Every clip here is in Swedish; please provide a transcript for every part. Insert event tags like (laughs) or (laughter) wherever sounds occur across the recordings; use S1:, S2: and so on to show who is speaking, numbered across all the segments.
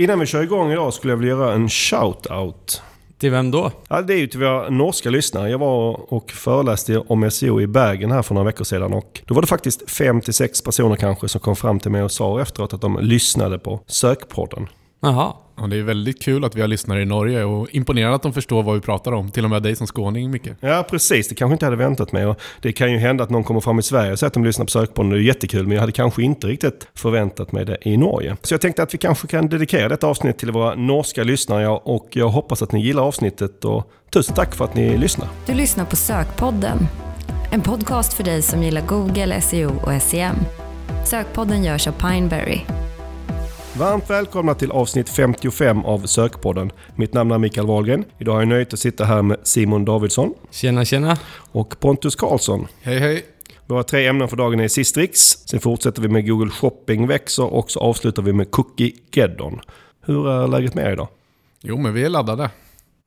S1: Innan vi kör igång idag skulle jag vilja göra en shout-out.
S2: Till vem då?
S1: Ja, det är ju till våra norska lyssnare. Jag var och föreläste om SEO i Bergen här för några veckor sedan och då var det faktiskt 5-6 personer kanske som kom fram till mig och sa efteråt att de lyssnade på Sökpodden.
S2: Jaha.
S3: Ja, det är väldigt kul att vi har lyssnare i Norge och imponerande att de förstår vad vi pratar om. Till och med dig som skåning, Micke.
S1: Ja, precis. Det kanske inte hade väntat mig. Och det kan ju hända att någon kommer fram i Sverige och säger att de lyssnar på Sökpodden. Det är jättekul, men jag hade kanske inte riktigt förväntat mig det i Norge. Så jag tänkte att vi kanske kan dedikera detta avsnitt till våra norska lyssnare och jag hoppas att ni gillar avsnittet. Och tusen tack för att ni lyssnar.
S4: Du lyssnar på Sökpodden. En podcast för dig som gillar Google, SEO och SEM. Sökpodden görs av Pineberry.
S1: Varmt välkomna till avsnitt 55 av Sökpodden. Mitt namn är Mikael Wahlgren. Idag har jag nöjet att sitta här med Simon Davidsson
S2: Tjena, tjena.
S1: och Pontus Karlsson.
S3: Hej hej!
S1: Våra tre ämnen för dagen är Sistrix. Sen fortsätter vi med Google Shopping växer och så avslutar vi med Cookie Geddon. Hur är läget med er idag?
S3: Jo, men vi är laddade.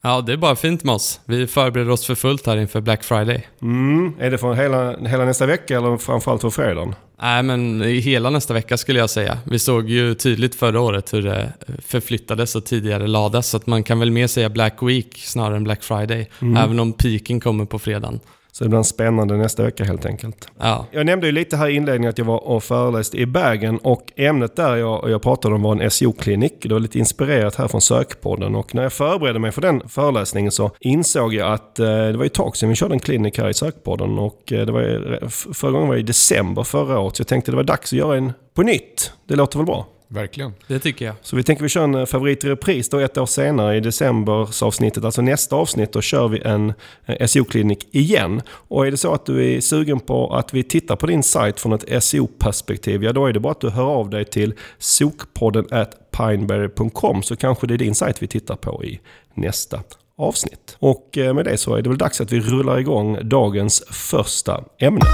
S2: Ja, det är bara fint med oss. Vi förbereder oss för fullt här inför Black Friday.
S1: Mm, är det för hela, hela nästa vecka eller framförallt för fredagen?
S2: Nej, men hela nästa vecka skulle jag säga. Vi såg ju tydligt förra året hur det förflyttades och tidigare lades. Så att man kan väl mer säga Black Week snarare än Black Friday. Även om piken kommer på fredagen.
S1: Så det blir en spännande nästa vecka helt enkelt.
S2: Ja,
S1: Jag nämnde ju lite här i inledningen att jag var och föreläste i Bergen och ämnet där jag, jag pratade om var en SEO-klinik. Det var lite inspirerat här från Sökpodden och när jag förberedde mig för den föreläsningen så insåg jag att eh, det var ett tag sedan vi körde en klinik här i Sökpodden och eh, det var, förra gången var i december förra året så jag tänkte det var dags att göra en på nytt. Det låter väl bra?
S3: Verkligen.
S2: det tycker jag.
S1: Så vi tänker vi kör en favorit i repris då ett år senare i decembersavsnittet, alltså nästa avsnitt, då kör vi en eh, SEO-klinik igen. Och är det så att du är sugen på att vi tittar på din sajt från ett SEO-perspektiv, ja då är det bara att du hör av dig till sokpodden at pineberry.com så kanske det är din sajt vi tittar på i nästa avsnitt. Och eh, med det så är det väl dags att vi rullar igång dagens första ämne.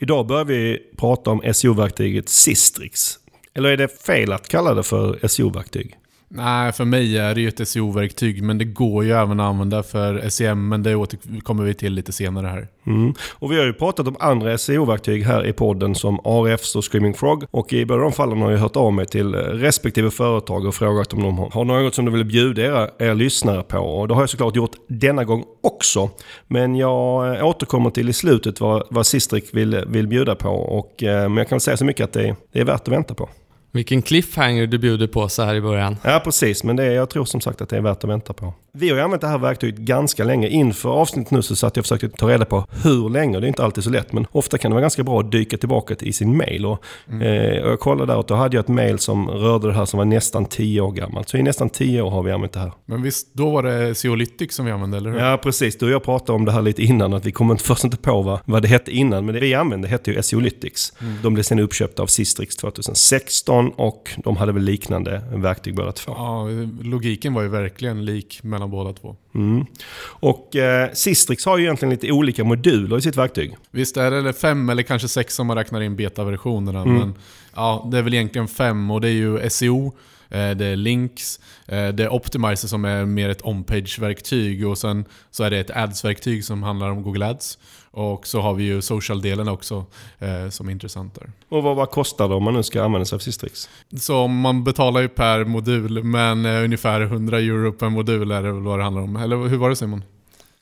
S1: Idag börjar vi prata om SEO-verktyget Sistrix. Eller är det fel att kalla det för SEO-verktyg?
S3: Nej, för mig är det ju ett SEO-verktyg, men det går ju även att använda för SEM, men det återkommer vi till lite senare här.
S1: Mm. Och vi har ju pratat om andra SEO-verktyg här i podden som RFs och Screaming Frog. Och i båda de fallen har jag hört av mig till respektive företag och frågat om de har- har något som de vill bjuda era, er lyssnare på. Och det har jag såklart gjort denna gång också. Men jag eh, återkommer till i slutet vad, vad Sistrix vill, vill bjuda på. Och, eh, men jag kan säga så mycket att det, det är värt att vänta på.
S2: Vilken cliffhanger du bjuder på så här i början.
S1: Ja, precis. Men det, är- jag tror som sagt att det är värt att vänta på. Vi har ju använt det här verktyget ganska länge. Inför avsnittet nu så satt jag och försökte ta reda på hur länge. Det är inte alltid så lätt, men ofta kan det vara ganska bra att dyka tillbaka i sin mail. Och, eh, och jag kollade där och då hade jag ett mail som rörde det här som var nästan 10 år gammalt. Så i nästan 10 år har vi använt det här.
S3: Men visst, då var det Seolytic som vi använde, eller hur?
S1: Ja, precis. Du och jag pratade om det här lite innan. Att vi kommer inte- först inte på vad, vad det hette innan. Men det vi använde hette ju SEOlytics. De blev sen uppköpta av Sistrix 2016 och de hade väl liknande verktyg båda två.
S3: Ja, logiken var ju verkligen lik mellan båda två.
S1: Mm. Och eh, Sistrix har ju egentligen lite olika moduler i sitt verktyg.
S3: Visst är det fem eller kanske sex om man räknar in betaversionerna,
S1: Mm.
S3: men ja, det är väl egentligen fem och det är ju SEO, eh, det är links, eh, det är Optimizer som är mer ett on-page-verktyg och sen så är det ett ads-verktyg som handlar om Google Ads. Och så har vi ju social-delen också eh, som är intressant där.
S1: Och vad, vad kostar det om man nu ska använda sig av Sistrix?
S3: Så man betalar ju per modul, men eh, ungefär 100 euro per modul är det väl vad det handlar om. Eller hur var det Simon?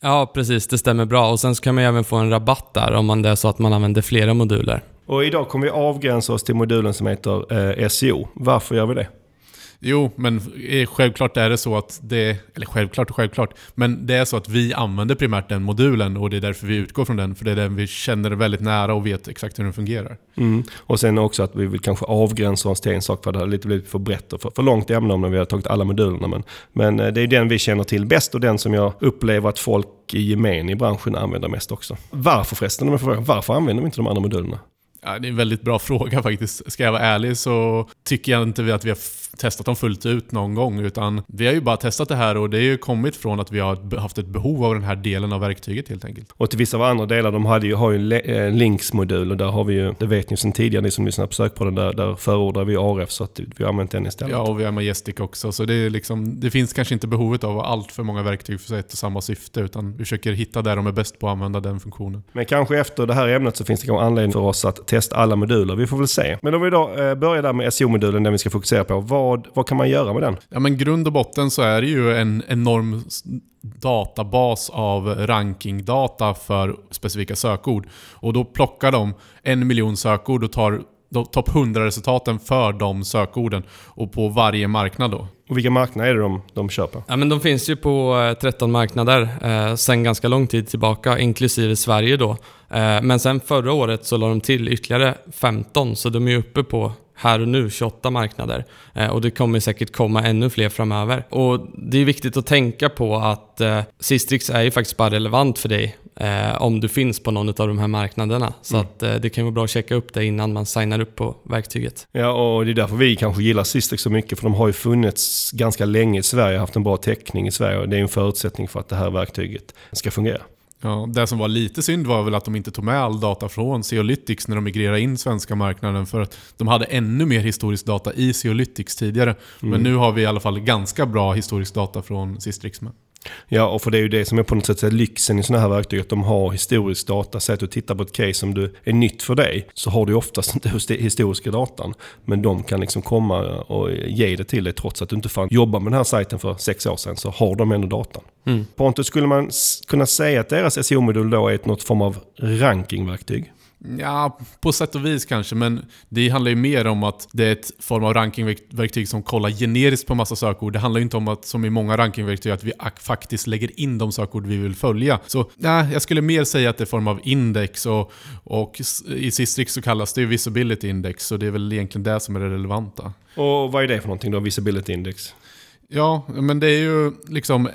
S2: Ja, precis. Det stämmer bra. Och sen så kan man ju även få en rabatt där om man det är så att man använder flera moduler.
S1: Och idag kommer vi avgränsa oss till modulen som heter eh, SEO. Varför gör vi det?
S3: Jo, men eh, självklart är det så att det... Eller självklart och självklart. Men det är så att vi använder primärt den modulen och det är därför vi utgår från den. För det är den vi känner väldigt nära och vet exakt hur den fungerar.
S1: Mm. Och sen också att vi vill kanske avgränsa oss till en sak för det har lite blivit för brett och för, för långt ämne om när vi har tagit alla modulerna. Men, men eh, det är den vi känner till bäst och den som jag upplever att folk i gemen i branschen använder mest också. Varför förresten? Om jag får fråga, Varför använder vi inte de andra modulerna?
S3: Ja, det är en väldigt bra (laughs) fråga faktiskt. Ska jag vara ärlig så tycker jag inte att vi har testat dem fullt ut någon gång. Utan vi har ju bara testat det här och det är ju kommit från att vi har haft ett behov av den här delen av verktyget helt enkelt.
S1: Och till vissa av andra delar, de hade ju, har ju en le- eh, linksmodul och där har vi ju, det vet ni sedan tidigare, ni som lyssnar på sökpodden, där, där förordar vi ARF så att vi har använt den istället.
S3: Ja, och vi har Majestic också. Så det, är liksom, det finns kanske inte behovet av allt för många verktyg för ett och samma syfte. Utan vi försöker hitta där de är bäst på att använda den funktionen.
S1: Men kanske efter det här ämnet så finns det kanske anledning för oss att testa alla moduler. Vi får väl se. Men om vi då eh, börjar där med SEO-modulen, den vi ska fokusera på. Vad, vad kan man göra med den?
S3: Ja men grund och botten så är det ju en enorm databas av rankingdata för specifika sökord. Och då plockar de en miljon sökord och tar topp 100-resultaten för de sökorden och på varje marknad då.
S1: Och vilka marknader är det de, de köper?
S2: Ja, men de finns ju på 13 eh, marknader eh, sen ganska lång tid tillbaka, inklusive Sverige då. Eh, men sen förra året så la de till ytterligare 15, så de är uppe på här och nu 28 marknader. Eh, och det kommer säkert komma ännu fler framöver. Och det är viktigt att tänka på att eh, Sistrix är ju faktiskt bara relevant för dig eh, om du finns på någon av de här marknaderna. Så mm. att, eh, det kan vara bra att checka upp det innan man signar upp på verktyget.
S1: Ja, och det är därför vi kanske gillar Sistrix så mycket. För de har ju funnits ganska länge i Sverige, haft en bra täckning i Sverige. Och det är en förutsättning för att det här verktyget ska fungera.
S3: Ja, det som var lite synd var väl att de inte tog med all data från Seolytics när de migrerade in svenska marknaden för att de hade ännu mer historisk data i Seolytics tidigare. Mm. Men nu har vi i alla fall ganska bra historisk data från Sistrix med.
S1: Ja, och för det är ju det som är på något sätt lyxen i sådana här verktyg, att de har historisk data. Säg att du tittar på ett case som du är nytt för dig, så har du oftast inte historiska datan. Men de kan liksom komma och ge det till dig trots att du inte fann jobba med den här sajten för sex år sedan, så har de ändå datan. Mm. Pontus, skulle man kunna säga att deras SEO-modul då är ett något form av rankingverktyg?
S3: Ja, på sätt och vis kanske, men det handlar ju mer om att det är ett form av rankingverktyg som kollar generiskt på massa sökord. Det handlar ju inte om att, som i många rankingverktyg, att vi faktiskt lägger in de sökord vi vill följa. Så nej, jag skulle mer säga att det är form av index och, och i Sistrix så kallas det ju visibility index, så det är väl egentligen det som är det relevanta.
S1: Och vad är det för någonting då, visibility index?
S3: Ja, men det är ju liksom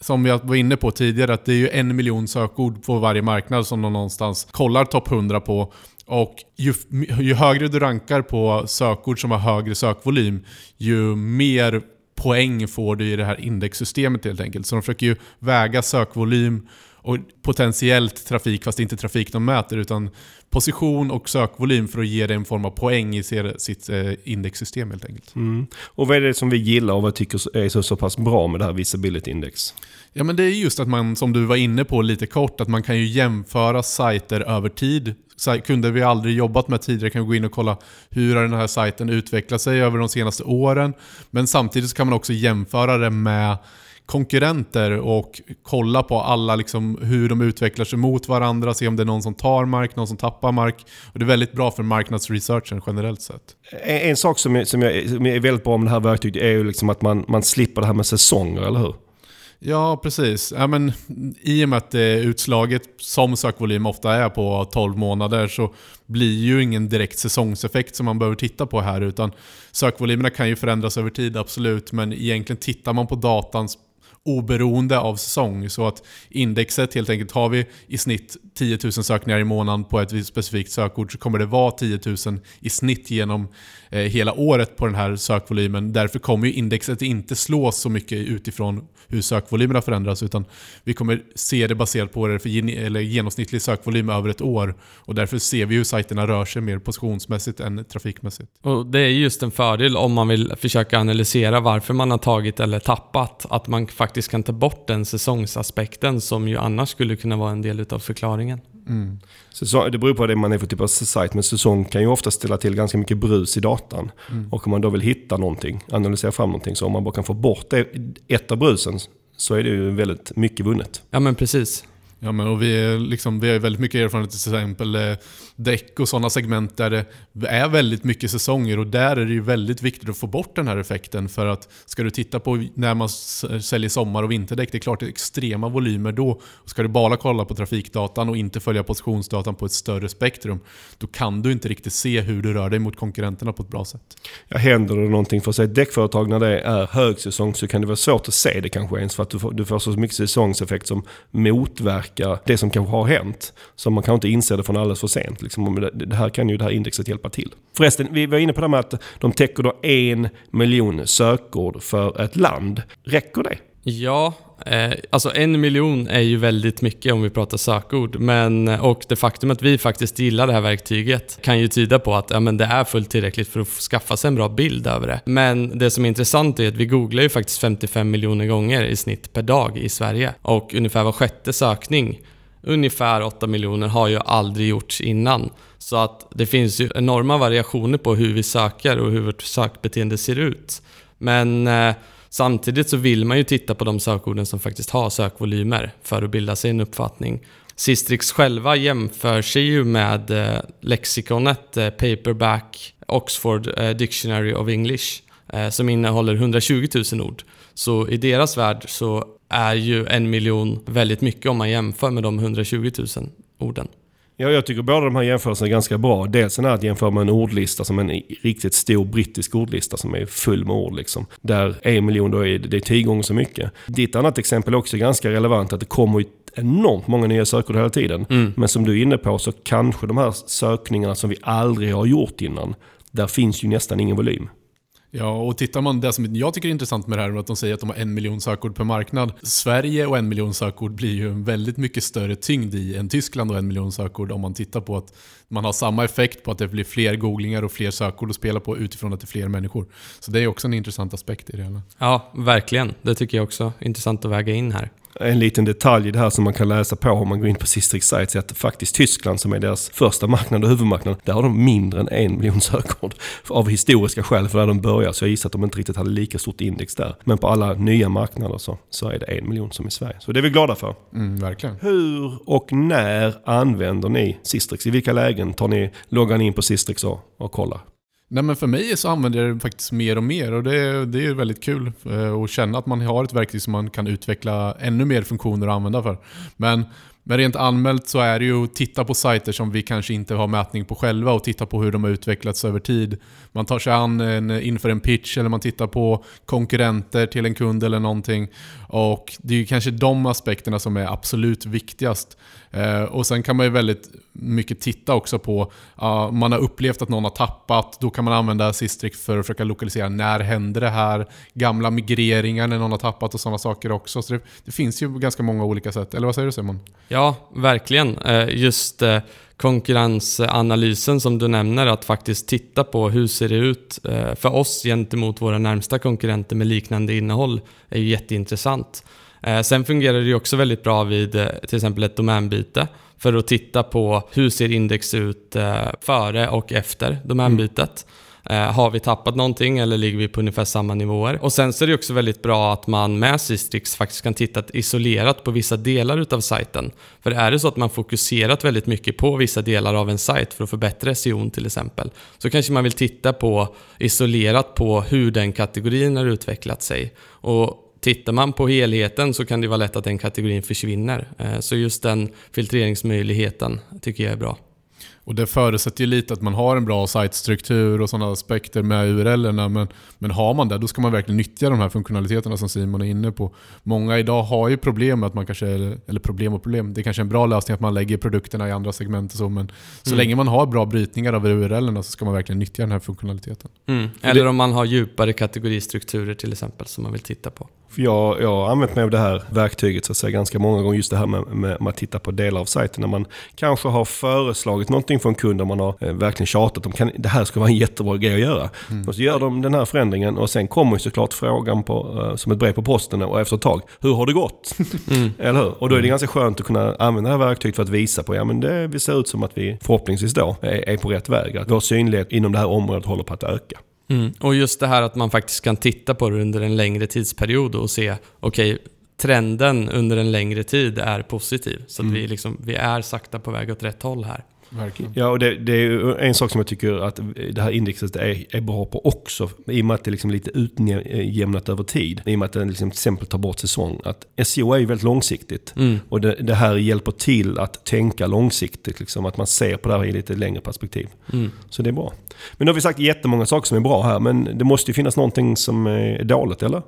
S3: som jag var inne på tidigare, att det är ju en miljon sökord på varje marknad som de någonstans kollar topp 100 på. Och ju, ju, högre du rankar på sökord som har högre sökvolym, ju mer poäng får du i det här indexsystemet helt enkelt. Så de försöker ju väga sökvolym och potentiellt trafik, fast det är inte trafik de mäter, utan position och sökvolym för att ge dig en form av poäng i sitt eh, indexsystem helt enkelt.
S1: Mm. Och vad är det som vi gillar och vad tycker är så, så pass bra med det här Visibility Index?
S3: Ja men det är just att man, som du var inne på lite kort, att man kan ju jämföra sajter över tid. Kunder vi aldrig jobbat med tidigare kan gå in och kolla hur har den här sajten utvecklat sig över de senaste åren. Men samtidigt kan man också jämföra det med konkurrenter och kolla på alla liksom, hur de utvecklar sig mot varandra, se om det är någon som tar mark, någon som tappar mark. Och det är väldigt bra för marknadsresearchen generellt sett.
S1: En, en sak som är, som, är, som är väldigt bra med det här verktyget är ju liksom att man, man slipper det här med säsonger, eller hur?
S3: Ja, precis. Ja, men, I och med att det utslaget som sökvolym ofta är på 12 månader så blir ju ingen direkt säsongseffekt som man behöver titta på här. Utan sökvolymerna kan ju förändras över tid, absolut. Men egentligen tittar man på datans oberoende av säsong. Så att indexet helt enkelt, har vi i snitt 10 000 sökningar i månaden på ett specifikt sökord så kommer det vara 10 000 i snitt genom eh, hela året på den här sökvolymen. Därför kommer ju indexet inte slå så mycket utifrån hur sökvolymerna förändras utan vi kommer se det baserat på det för gen eller genomsnittlig sökvolym över ett år. Och därför ser vi hur sajterna rör sig mer positionsmässigt än trafikmässigt.
S2: Och Det är just en fördel om man vill försöka analysera varför man har tagit eller tappat. Att man faktiskt kan ta bort den säsongsaspekten som ju annars skulle kunna vara en del utav förklaringen.
S1: Mm. Säsong, det beror på vad man är för typ av sajt, men säsong kan ju ofta ställa till ganska mycket brus i datan. Mm. Och om man då vill hitta någonting, analysera fram någonting, så om man bara kan få bort det, ett av brusen så är det ju väldigt mycket vunnet.
S2: Ja men precis.
S3: Ja, men och vi, är liksom, vi har väldigt mycket erfarenhet till exempel eh, däck och sådana segment där det är väldigt mycket säsonger och där är det ju väldigt viktigt att få bort den här effekten för att ska du titta på när man säljer sommar och vinterdäck, det är klart det är extrema volymer då. Ska du bara kolla på trafikdatan och inte följa positionsdatan på ett större spektrum, då kan du inte riktigt se hur du rör dig mot konkurrenterna på ett bra sätt.
S1: Ja, händer det någonting för sig ett däckföretag när det är högsäsong så kan det vara svårt att se det kanske ens för att du får, du får så mycket säsongseffekt som motverkar det som kanske har hänt. Så man kan inte inse det från alldeles för sent. Liksom. Det här kan ju det här indexet hjälpa till. Förresten, vi var inne på det med att de täcker då en miljon sökord för ett land. Räcker det?
S2: Ja, eh, alltså en miljon är ju väldigt mycket om vi pratar sökord. Men, eh, och det faktum att vi faktiskt gillar det här verktyget kan ju tyda på att ja, men det är fullt tillräckligt för att skaffa sig en bra bild över det. Men det som är intressant är att vi googlar ju faktiskt 55 miljoner gånger i snitt per dag i Sverige. Och ungefär var sjätte sökning ungefär 8 miljoner har ju aldrig gjorts innan. Så att det finns ju enorma variationer på hur vi söker och hur vårt sökbeteende ser ut. Men eh, samtidigt så vill man ju titta på de sökorden som faktiskt har sökvolymer för att bilda sig en uppfattning. Sistrix själva jämför sig ju med eh, lexikonet eh, Paperback Oxford eh, Dictionary of English eh, som innehåller 120 000 ord. Så i deras värld så är ju en miljon väldigt mycket om man jämför med de 120 000 orden.
S1: Ja, jag tycker båda de här jämförelserna är ganska bra. Dels är att jämföra med en ordlista som en riktigt stor brittisk ordlista som är full med ord. Liksom. Där en miljon då är, det är tio gånger så mycket. Ditt annat exempel är också ganska relevant. Att det kommer enormt många nya sökord hela tiden. Mm. Men som du är inne på så kanske de här sökningarna som vi aldrig har gjort innan. Där finns ju nästan ingen volym.
S3: Ja, och tittar man, det som jag tycker är intressant med det här att de säger att de har en miljon sökord per marknad. Sverige och en miljon sökord blir ju en väldigt mycket större tyngd i än Tyskland och en miljon sökord om man tittar på att man har samma effekt på att det blir fler googlingar och fler sökord att spela på utifrån att det är fler människor. Så det är också en intressant aspekt i det hela.
S2: Ja, verkligen. Det tycker jag också är intressant att väga in här.
S1: En liten detalj i det här som man kan läsa på om man går in på Sistrix Sites är att faktiskt Tyskland som är deras första marknad och huvudmarknad, där har de mindre än en miljon (laughs) sökord. Av historiska skäl, för där de börjar så jag gissar att de inte riktigt hade lika stort index där. Men på alla nya marknader så, så är det en miljon som i Sverige. Så det är vi glada för.
S3: Mm, verkligen.
S1: Hur och när använder ni Sistrix? I vilka lägen tar ni loggan in på Sistrix och, och kollar?
S3: Nej men för mig så använder jag det faktiskt mer och mer och det, det är väldigt kul eh, att känna att man har ett verktyg som man kan utveckla ännu mer funktioner att använda för. Men, men rent allmänt så är det ju att titta på sajter som vi kanske inte har mätning på själva och titta på hur de har utvecklats över tid. Man tar sig an en, inför en pitch eller man tittar på konkurrenter till en kund eller någonting. Och det är ju kanske de aspekterna som är absolut viktigast. Eh, och sen kan man ju väldigt mycket titta också på, uh, man har upplevt att någon har tappat, då kan man använda Sistrix för att försöka lokalisera när hände det här, gamla migreringar när någon har tappat och sådana saker också. Så det, det, finns ju ganska många olika sätt, eller vad säger du Simon?
S2: Ja, Ja, verkligen. Eh, just eh, konkurrensanalysen som du nämner, att faktiskt titta på hur ser det ut eh, för oss gentemot våra närmsta konkurrenter med liknande innehåll är ju jätteintressant. Sen fungerar det ju också väldigt bra vid till exempel ett domänbyte för att titta på hur ser index ut före och efter domänbytet. Mm. Eh, har vi tappat någonting eller ligger vi på ungefär samma nivåer? Och sen så är det också väldigt bra att man med Sistrix faktiskt kan titta isolerat på vissa delar utav sajten. För är det så att man fokuserat väldigt mycket på vissa delar av en sajt för att förbättra SEO till exempel, så kanske man vill titta på isolerat på hur den kategorin har utvecklat sig. Och Tittar man på helheten så kan det vara lätt att den kategorin försvinner. Eh, så just den filtreringsmöjligheten tycker jag är bra.
S3: Och det förutsätter ju lite att man har en bra sajtstruktur och sådana aspekter med URLerna. Men, men har man det, då ska man verkligen nyttja de här funktionaliteterna som Simon är inne på. Många idag har ju problem med att man kanske, eller problem och problem, det är kanske en bra lösning att man lägger produkterna i andra segment och så. Men så mm. länge man har bra brytningar av URLerna så ska man verkligen nyttja den här funktionaliteten.
S2: Mm. Eller det, om man har djupare kategoristrukturer till exempel som man vill titta på.
S1: För jag, jag har använt mig av det här verktyget så att säga, ganska många gånger. Just det här med, med, med att titta på delar av sajten. När man kanske har föreslagit någonting för en kund och man har eh, verkligen tjatat om kan, det här ska vara en jättebra grej att göra. Mm. Och så gör de den här förändringen och sen kommer ju såklart frågan på, eh, som ett brev på posten och efter ett tag. Hur har det gått? (laughs) Mm. Eller hur? Och då är det ganska skönt att kunna använda det här verktyget för att visa på ja men det, det ser ut som att vi förhoppningsvis då är, är på rätt väg. Att vår synlighet inom det här området håller på att öka.
S2: Mm. Och just det här att man faktiskt kan titta på det under en längre tidsperiod och se, okej, okay, trenden under en längre tid är positiv. Så mm. vi, liksom, vi är sakta på väg åt rätt håll här.
S1: Verkligen. Ja, och det, det, är en sak som jag tycker att det här indexet är, är bra på också. I och med att det är liksom lite utjämnat över tid. I och med att det liksom till exempel tar bort säsong. Att SEO är ju väldigt långsiktigt. Mm. Och det, det, här hjälper till att tänka långsiktigt. Liksom, att man ser på det här i lite längre perspektiv. Mm. Så det är bra. Men nu har vi sagt jättemånga saker som är bra här. Men det måste ju finnas någonting som är dåligt, eller?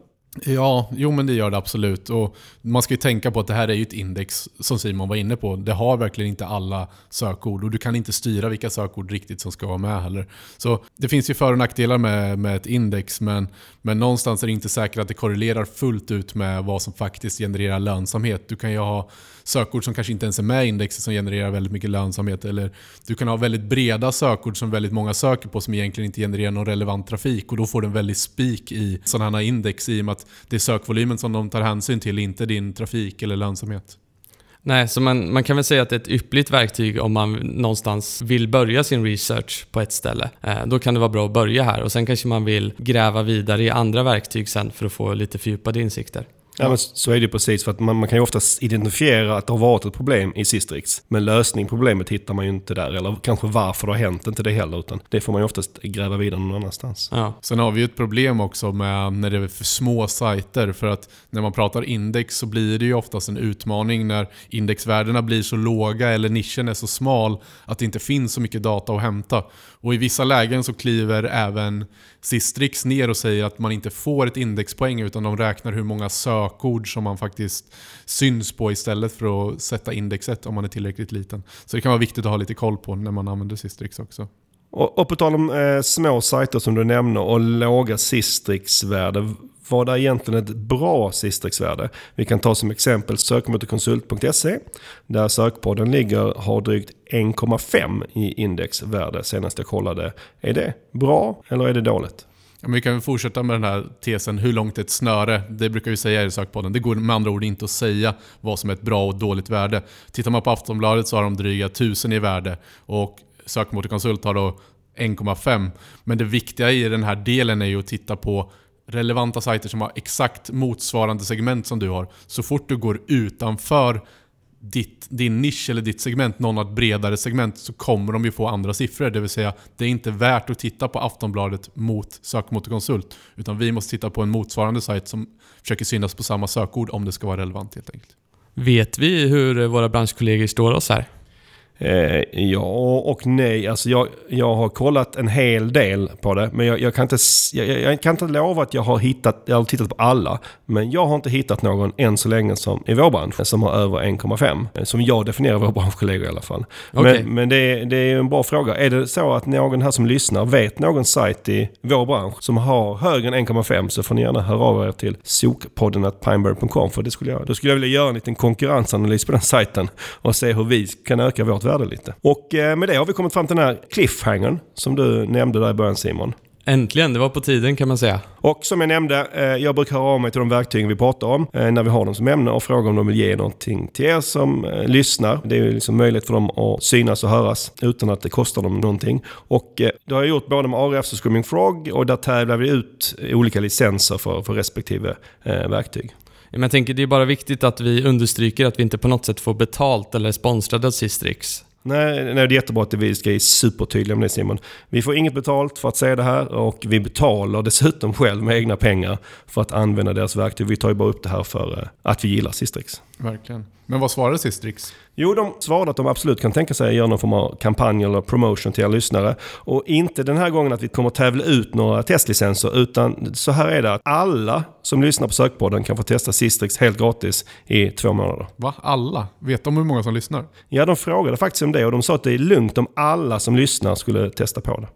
S3: Ja, jo men det gör det absolut. Och man ska ju tänka på att det här är ju ett index, som Simon var inne på. Det har verkligen inte alla sökord och du kan inte styra vilka sökord riktigt som ska vara med heller. Så det finns ju för och nackdelar med, med ett index, men, men någonstans är det inte säkert att det korrelerar fullt ut med vad som faktiskt genererar lönsamhet. Du kan ju ha sökord som kanske inte ens är med i indexet som genererar väldigt mycket lönsamhet. Eller du kan ha väldigt breda sökord som väldigt många söker på som egentligen inte genererar någon relevant trafik. Och då får du en väldig spik i sådana här index i och med att det är sökvolymen som de tar hänsyn till, inte din trafik eller lönsamhet.
S2: Nej, så man, man kan väl säga att det är ett yppligt verktyg om man någonstans vill börja sin research på ett ställe. Eh, då kan det vara bra att börja här och sen kanske man vill gräva vidare i andra verktyg sen för att få lite fördjupade insikter.
S1: Ja, men så är det ju precis. För att man, man kan ju oftast identifiera att det har varit ett problem i Sistrix. Men lösning på problemet hittar man ju inte där. Eller kanske varför det har hänt, inte det heller. Utan det får man ju oftast gräva vidare någon annanstans.
S2: Ja.
S3: Sen har vi ju ett problem också med när det är för små sajter. För att när man pratar index så blir det ju oftast en utmaning när indexvärdena blir så låga eller nischen är så smal att det inte finns så mycket data att hämta. Och i vissa lägen så kliver även Sistrix ner och säger att man inte får ett indexpoäng utan de räknar hur många sökord som man faktiskt syns på istället för att sätta indexet om man är tillräckligt liten. Så det kan vara viktigt att ha lite koll på när man använder Sistrix också.
S1: Och, och på tal om eh, små sajter som du nämner och låga Sistrix-värde. Vad är egentligen ett bra Sistrix-värde? Vi kan ta som exempel sökmotorkonsult.se där sökpodden ligger har drygt 1,5 i indexvärde senast jag kollade. Är det bra eller är det dåligt?
S3: Ja, men vi kan fortsätta med den här tesen, hur långt är ett snöre? Det brukar vi säga i sökpodden. Det går med andra ord inte att säga vad som är ett bra och dåligt värde. Tittar man på Aftonbladet så har de dryga 1000 i värde och sökmotorkonsult har då 1,5. Men det viktiga i den här delen är ju att titta på relevanta sajter som har exakt motsvarande segment som du har. Så fort du går utanför ditt, din nisch eller ditt segment, någon har ett bredare segment, så kommer de ju få andra siffror. Det vill säga, det är inte värt att titta på Aftonbladet mot sökmotorkonsult. Utan vi måste titta på en motsvarande sajt som försöker synas på samma sökord om det ska vara relevant helt enkelt.
S2: Vet vi hur våra branschkollegor står oss här?
S1: Eh, ja och nej. Alltså jag, jag har kollat en hel del på det. Men jag, jag kan inte, jag, jag- kan inte lova att jag har, hittat, jag har tittat på alla. Men jag har inte hittat någon än så länge som, i vår bransch som har över 1,5. Eh, Som jag definierar vår branschkollegor i alla fall.
S2: Okej.
S1: Men, men det, är- det är en bra fråga. Är det så att någon här som lyssnar vet någon sajt i vår bransch som har högre än 1,5 så får ni gärna höra av er till sokpodden pineberry.com. För det skulle jag, då skulle jag vilja göra en liten konkurrensanalys på den sajten och se hur vi kan öka vårt värde lite. Och eh, med det har vi kommit fram till den här cliffhangern som du nämnde där i början Simon.
S2: Äntligen, det var på tiden kan man säga.
S1: Och som jag nämnde, eh, jag brukar höra av mig till de verktyg vi pratar om eh, när vi har dem som ämne och fråga om de vill ge någonting till er som lyssnar. Det är ju liksom möjligt för dem att synas och höras utan att det kostar dem någonting. Och det har jag gjort både med ARF och Screaming Frog och där tävlar vi ut olika licenser för, för respektive verktyg.
S2: Men jag tänker det är bara viktigt att vi understryker att vi inte på något sätt får betalt eller är sponsrade av Sistrix.
S1: Nej, nej, det är jättebra att vi ska vara supertydliga med det Simon. Vi får inget betalt för att säga det här och vi betalar dessutom själv med egna pengar för att använda deras verktyg. Vi tar ju bara upp det här för eh, att vi gillar Sistrix.
S3: Verkligen. Men vad svarade Sistrix?
S1: Jo, de svarade att de absolut kan tänka sig att göra någon form av kampanj eller promotion till er lyssnare. Och inte den här gången att vi kommer tävla ut några testlicenser, utan så här är det att alla som lyssnar på Sökpodden kan få testa Sistrix helt gratis i två månader.
S3: Va? Alla? Vet de hur många som lyssnar?
S1: Ja, de frågade faktiskt om det och de sa att det är lugnt om alla som lyssnar skulle testa på det.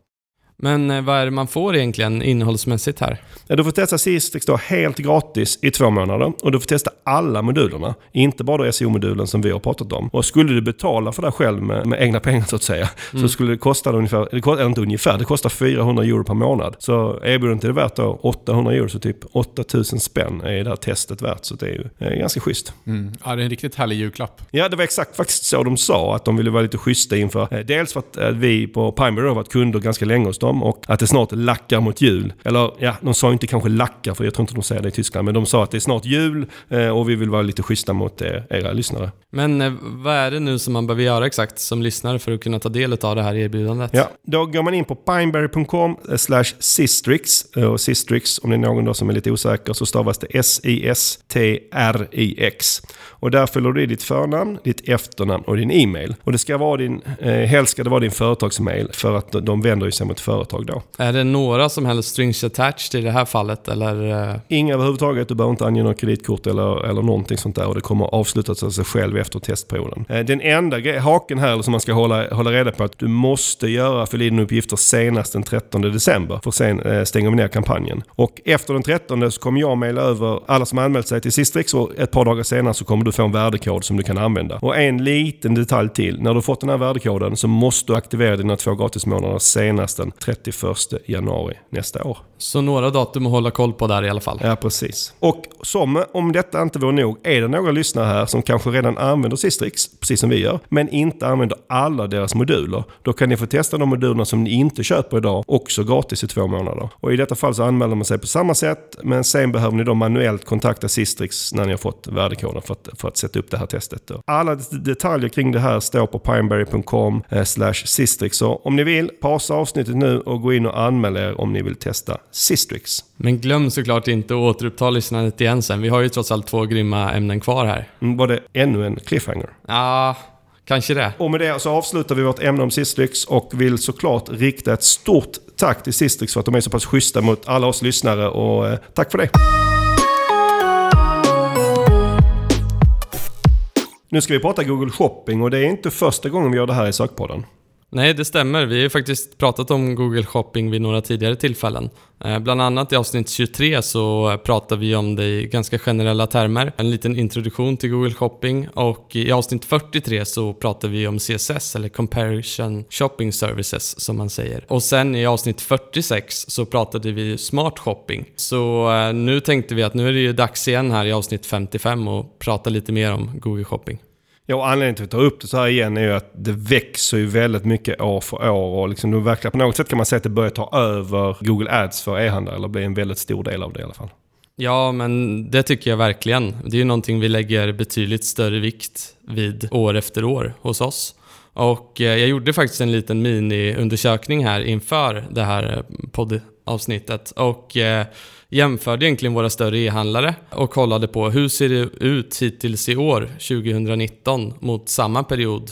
S2: Men eh, vad är det man får egentligen innehållsmässigt här?
S1: Ja, du får testa Sistrix då helt gratis i två månader och du får testa alla modulerna. Inte bara SEO-modulen som vi har pratat om. Och skulle du betala för det själv med, med egna pengar så att säga så skulle det kosta ungefär, det kostar, eller inte ungefär, det kostar 400 euro per månad. Så erbjudandet är det värt då 800 euro, så typ 8000 spänn är det här testet värt. Så det är ju eh, ganska schysst.
S3: Mm. Ja, det är en riktigt härlig julklapp.
S1: Ja, det var exakt faktiskt så de sa. Att de ville vara lite schyssta inför... eh, Dels för att vi på Pineberry har varit kunder ganska länge hos dem och att det snart lackar mot jul. Eller ja, de sa inte kanske lackar för jag tror inte de säger det i Tyskland. Men de sa att det är snart jul eh, och vi vill vara lite schyssta mot er, era lyssnare.
S2: Men eh, vad är det nu som man behöver göra exakt som lyssnare för att kunna ta del av det här erbjudandet?
S1: Ja, då går man in på pineberry.com slash sistrix. Eh, Och sistrix, om det är någon då som är lite osäker, så stavas det S-I-S-T-R-I-X. Och där fyller du i ditt förnamn, ditt efternamn och din e-mail. Och det ska vara din, eh, helst ska det vara din företagsmail för att de- de vänder sig mot företag då.
S2: Är det några som helst strings attached i det här fallet eller? eh,
S1: Inga överhuvudtaget, du behöver inte ange något kreditkort eller, eller någonting sånt där och det kommer avslutas av sig själv efter testperioden. Eh, Den enda haken här som man ska hålla, hålla reda på är att du måste göra fylla in uppgifter senast den 13 december för sen eh, stänger vi ner kampanjen. Och efter den 13 så kommer jag mejla över alla som anmält sig till Sistrix och ett par dagar senare så kommer du få en värdekod som du kan använda. Och en liten detalj till. När du fått den här värdekoden så måste du aktivera dina två gratismånader senast den 31 januari nästa år.
S2: Så några datum att hålla koll på där i alla fall.
S1: Ja, precis. Och som om detta inte vore nog, är det några lyssnare här som kanske redan använder Sistrix, precis som vi gör, men inte använder alla deras moduler. Då kan ni få testa de modulerna som ni inte köper idag, också gratis i två månader. Och i detta fall så anmäler man sig på samma sätt, men sen behöver ni då manuellt kontakta Sistrix när ni har fått värdekoden för att, för att sätta upp det här testet. Då. Alla detaljer kring det här står på pineberry.com eh, slash Sistrix. Så om ni vill, pausa avsnittet nu och gå in och anmäl er om ni vill testa Sistrix.
S2: Men glöm såklart inte att återuppta lyssnandet igen sen. Vi har ju trots allt två grymma ämnen kvar här.
S1: Mm, var det ännu en cliffhanger?
S2: Ja, kanske det.
S1: Och med det så avslutar vi vårt ämne om Sistrix och vill såklart rikta ett stort tack till Sistrix för att de är så pass schyssta mot alla oss lyssnare och eh, tack för det. Nu ska vi prata Google Shopping och det är inte första gången vi gör det här i Sökpodden.
S2: Nej, det stämmer. Vi har ju faktiskt pratat om Google Shopping vid några tidigare tillfällen. Eh, bland annat i avsnitt 23 så pratar vi om det i ganska generella termer. En liten introduktion till Google Shopping och i avsnitt 43 så pratar vi om CSS eller Comparison Shopping Services som man säger. Och sen i avsnitt 46 så pratade vi Smart Shopping. Så eh, nu tänkte vi att nu är det ju dags igen här i avsnitt 55 och prata lite mer om Google Shopping.
S1: Ja, och anledningen till att ta upp det så här igen är ju att det växer ju väldigt mycket år för år. Och liksom nu på något sätt kan man säga att det börjar ta över Google Ads för e-handlare. Eller blir en väldigt stor del av det i alla fall.
S2: Ja, men det tycker jag verkligen. Det är ju någonting vi lägger betydligt större vikt vid år efter år hos oss. Och eh, jag gjorde faktiskt en liten miniundersökning här inför det här eh, podd avsnittet Och eh, jämförde egentligen våra större e-handlare och kollade på hur ser det ut hittills i år, 2019, mot samma period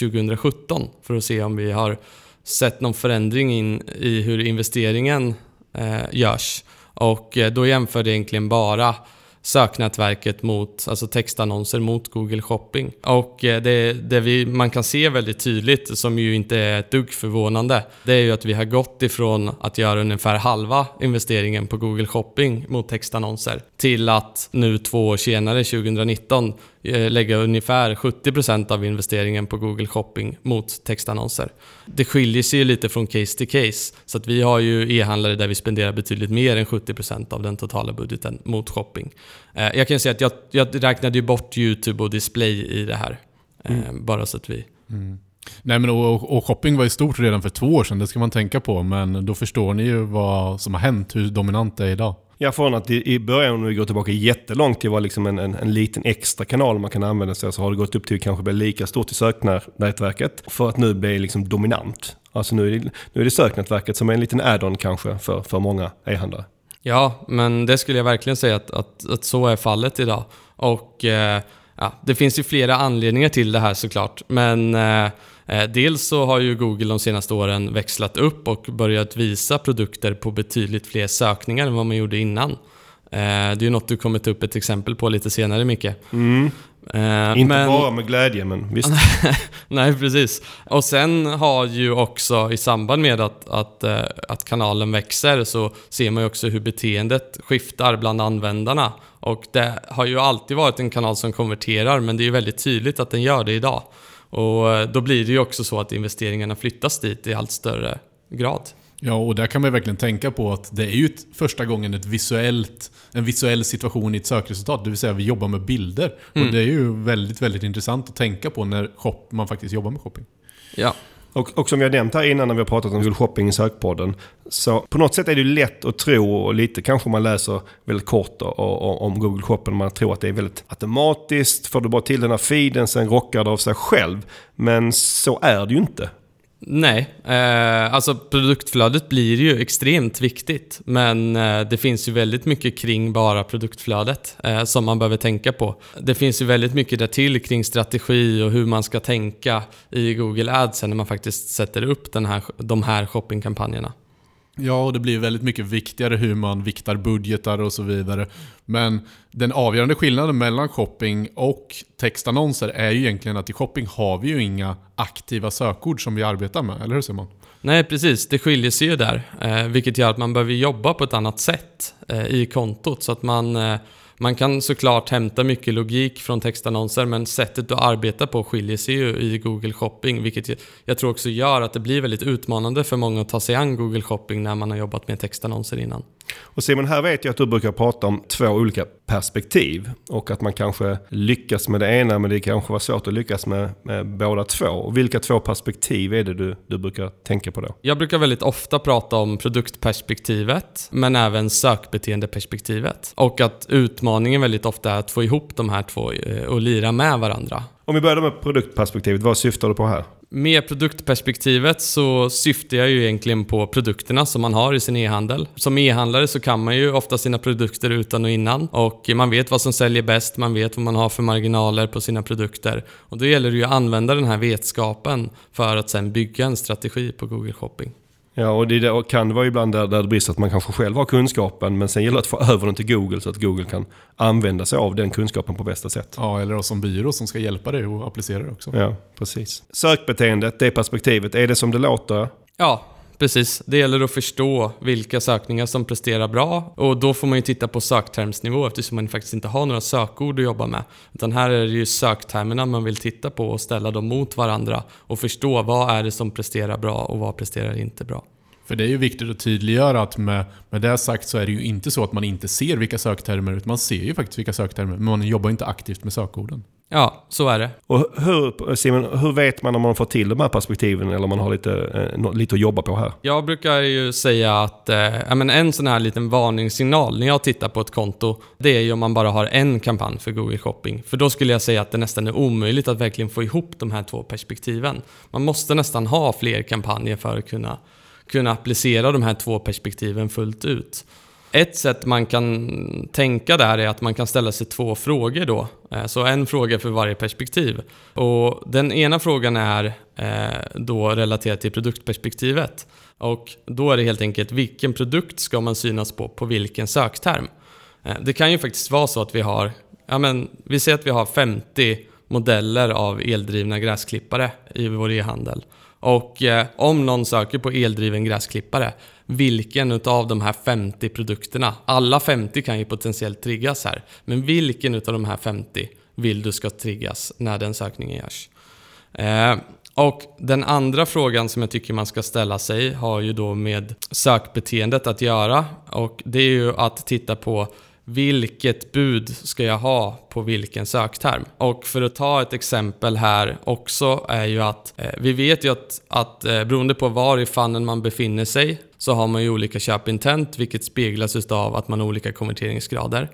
S2: 2017 för att se om vi har sett någon förändring in i hur investeringen eh, görs. Och eh, då jämförde jag egentligen bara söknätverket mot, alltså textannonser mot Google Shopping. Och eh, det, det vi, man kan se väldigt tydligt, som ju inte är ett dugg förvånande, det är ju att vi har gått ifrån att göra ungefär halva investeringen på Google Shopping mot textannonser till att nu två år senare, 2019, lägga ungefär 70% av investeringen på Google Shopping mot textannonser. Det skiljer sig ju lite från case till case. Så att vi har ju e-handlare där vi spenderar betydligt mer än 70% av den totala budgeten mot shopping. Eh, jag kan säga att jag, jag räknade ju bort YouTube och display i det här. Eh, mm. Bara så att vi... Mm.
S3: Nej men och, och, shopping var ju stort redan för två år sedan, det ska man tänka på. Men då förstår ni ju vad som har hänt, hur dominant det är idag.
S1: Ja, från att i, början, om vi går tillbaka jättelångt till var liksom en, en, en, liten extra kanal man kan använda sig av, så har det gått upp till att kanske bli lika stort i söknätverket. För att nu bli liksom dominant. Alltså nu är, det, nu är det söknätverket som är en liten add-on kanske för, för många e-handlare.
S2: Ja, men det skulle jag verkligen säga att, att, att så är fallet idag. Och eh, ja, det finns ju flera anledningar till det här såklart. Men eh, Eh, dels så har ju Google de senaste åren växlat upp och börjat visa produkter på betydligt fler sökningar än vad man gjorde innan. Eh, det är ju något du kommer ta upp ett exempel på lite senare Micke.
S1: Mm. Uh, Inte men... bara med glädje, men visst. (laughs)
S2: Nej, precis. Och sen har ju också i samband med att, att, att kanalen växer så ser man ju också hur beteendet skiftar bland användarna. Och det har ju alltid varit en kanal som konverterar, men det är ju väldigt tydligt att den gör det idag. Och eh, då blir det ju också så att investeringarna flyttas dit i allt större grad.
S3: Ja, och där kan man verkligen tänka på att det är ju ett, första gången ett visuellt, en visuell situation i ett sökresultat. Det vill säga vi jobbar med bilder. Mm. Och det är ju väldigt, väldigt intressant att tänka på när shop, man faktiskt jobbar med shopping.
S2: Ja,
S1: och, och som vi har nämnt här innan när vi har pratat om Google Shopping i sökpodden. Så på något sätt är det lätt att tro, och lite kanske man läser väldigt kort och, och, om Google Shopping. Man tror att det är väldigt automatiskt. Får du bara till den här feeden sen rockar det av sig själv. Men så är det ju inte.
S2: Nej, eh, alltså produktflödet blir ju extremt viktigt. Men eh, det finns ju väldigt mycket kring bara produktflödet eh, som man behöver tänka på. Det finns ju väldigt mycket därtill kring strategi och hur man ska tänka i Google Ads när man faktiskt sätter upp den här, de här shoppingkampanjerna.
S3: Ja, och det blir väldigt mycket viktigare hur man viktar budgetar och så vidare. Men den avgörande skillnaden mellan shopping och textannonser är ju egentligen att i shopping har vi ju inga aktiva sökord som vi arbetar med, eller hur Simon?
S2: Nej, precis. Det skiljer sig ju där. Eh, vilket gör att man behöver jobba på ett annat sätt eh, i kontot. Så att man, eh, man kan såklart hämta mycket logik från textannonser men sättet du arbetar på skiljer sig ju i Google Shopping vilket jag, jag tror också gör att det blir väldigt utmanande för många att ta sig an Google Shopping när man har jobbat med textannonser innan.
S1: Och Simon, här vet jag att du brukar prata om två olika perspektiv. Och att man kanske lyckas med det ena men det kanske var svårt att lyckas med, med båda två. Och vilka två perspektiv är det du, du brukar tänka på då?
S2: Jag brukar väldigt ofta prata om produktperspektivet men även sökbeteendeperspektivet. Och att utmaningen väldigt ofta är att få ihop de här två eh, och lira med varandra.
S1: Om vi börjar med produktperspektivet, vad syftar du på här?
S2: Med produktperspektivet så syftar jag ju egentligen på produkterna som man har i sin e-handel. Som e-handlare så kan man ju ofta sina produkter utan och innan och man vet vad som säljer bäst, man vet vad man har för marginaler på sina produkter. Och då gäller det ju att använda den här vetskapen för att sen bygga en strategi på Google Shopping.
S1: Ja, och det kan vara ibland där, där det brister att man kanske själv har kunskapen men sen gäller det att få över den till Google så att Google kan använda sig av den kunskapen på bästa sätt.
S3: Ja, eller som byrå som ska hjälpa dig att applicera det också.
S1: Ja, precis. Sökbeteendet, det perspektivet, är det som det låter?
S2: Ja, Precis, det gäller att förstå vilka sökningar som presterar bra och då får man ju titta på söktermsnivå eftersom man faktiskt inte har några sökord att jobba med. Utan här är det ju söktermerna man vill titta på och ställa dem mot varandra och förstå vad är det som presterar bra och vad presterar inte bra.
S3: För det är ju viktigt att tydliggöra att med, med det sagt så är det ju inte så att man inte ser vilka söktermer, utan man ser ju faktiskt vilka söktermer, men man jobbar inte aktivt med sökorden.
S2: Ja, så är det.
S1: Och hur, Simon, hur vet man om man får till de här perspektiven eller om man har lite, eh, lite att jobba på här?
S2: Jag brukar ju säga att eh, men en sån här liten varningssignal när jag tittar på ett konto, det är ju om man bara har en kampanj för Google Shopping. För då skulle jag säga att det nästan är omöjligt att verkligen få ihop de här två perspektiven. Man måste nästan ha fler kampanjer för att kunna, kunna applicera de här två perspektiven fullt ut. Ett sätt man kan tänka där är att man kan ställa sig två frågor då. Eh, så en fråga för varje perspektiv. Och den ena frågan är eh, då relaterad till produktperspektivet. Och då är det helt enkelt vilken produkt ska man synas på, på vilken sökterm? Eh, det kan ju faktiskt vara så att vi har, ja men vi säger att vi har 50 modeller av eldrivna gräsklippare i vår e-handel. Och eh, om någon söker på eldriven gräsklippare, vilken utav de här 50 produkterna, alla 50 kan ju potentiellt triggas här, men vilken utav de här 50 vill du ska triggas när den sökningen görs? Eh, och den andra frågan som jag tycker man ska ställa sig har ju då med sökbeteendet att göra och det är ju att titta på vilket bud ska jag ha på vilken sökterm? Och för att ta ett exempel här också är ju att eh, vi vet ju att, att eh, beroende på var i fannen man befinner sig så har man ju olika köpintent vilket speglas av att man har olika konverteringsgrader.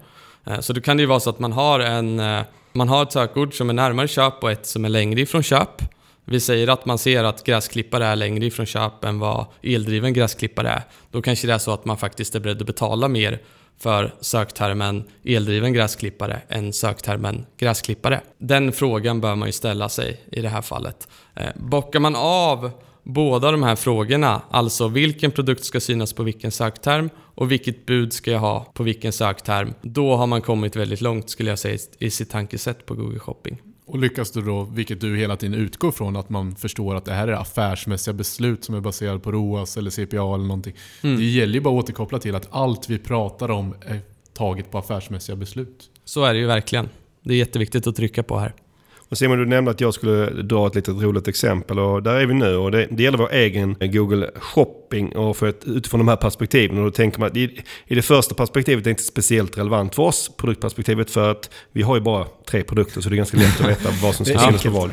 S2: Eh, så då kan det ju vara så att man har, en, eh, man har ett sökord som är närmare köp och ett som är längre ifrån köp. Vi säger att man ser att gräsklippare är längre ifrån köp än vad eldriven gräsklippare är. Då kanske det är så att man faktiskt är beredd att betala mer för söktermen eldriven gräsklippare än söktermen gräsklippare? Den frågan bör man ju ställa sig i det här fallet. Eh, bockar man av båda de här frågorna, alltså vilken produkt ska synas på vilken sökterm och vilket bud ska jag ha på vilken sökterm, då har man kommit väldigt långt skulle jag säga i sitt tankesätt på Google Shopping.
S3: Och lyckas du då, vilket du hela tiden utgår från, att man förstår att det här är affärsmässiga beslut som är baserade på ROAS eller CPA eller någonting. Mm. Det gäller ju bara att återkoppla till att allt vi pratar om är taget på affärsmässiga beslut.
S2: Så är det ju verkligen. Det är jätteviktigt att trycka på här.
S1: Och Simon, du nämnde att jag skulle dra ett litet roligt exempel och där är vi nu. Och det, det gäller vår egen Google Shopping och för ett, utifrån de här perspektiven. Och då tänker man att i, i det första perspektivet är det inte speciellt relevant för oss, produktperspektivet, för att vi har ju bara tre produkter så det är ganska lätt att veta vad som ska synas på vad.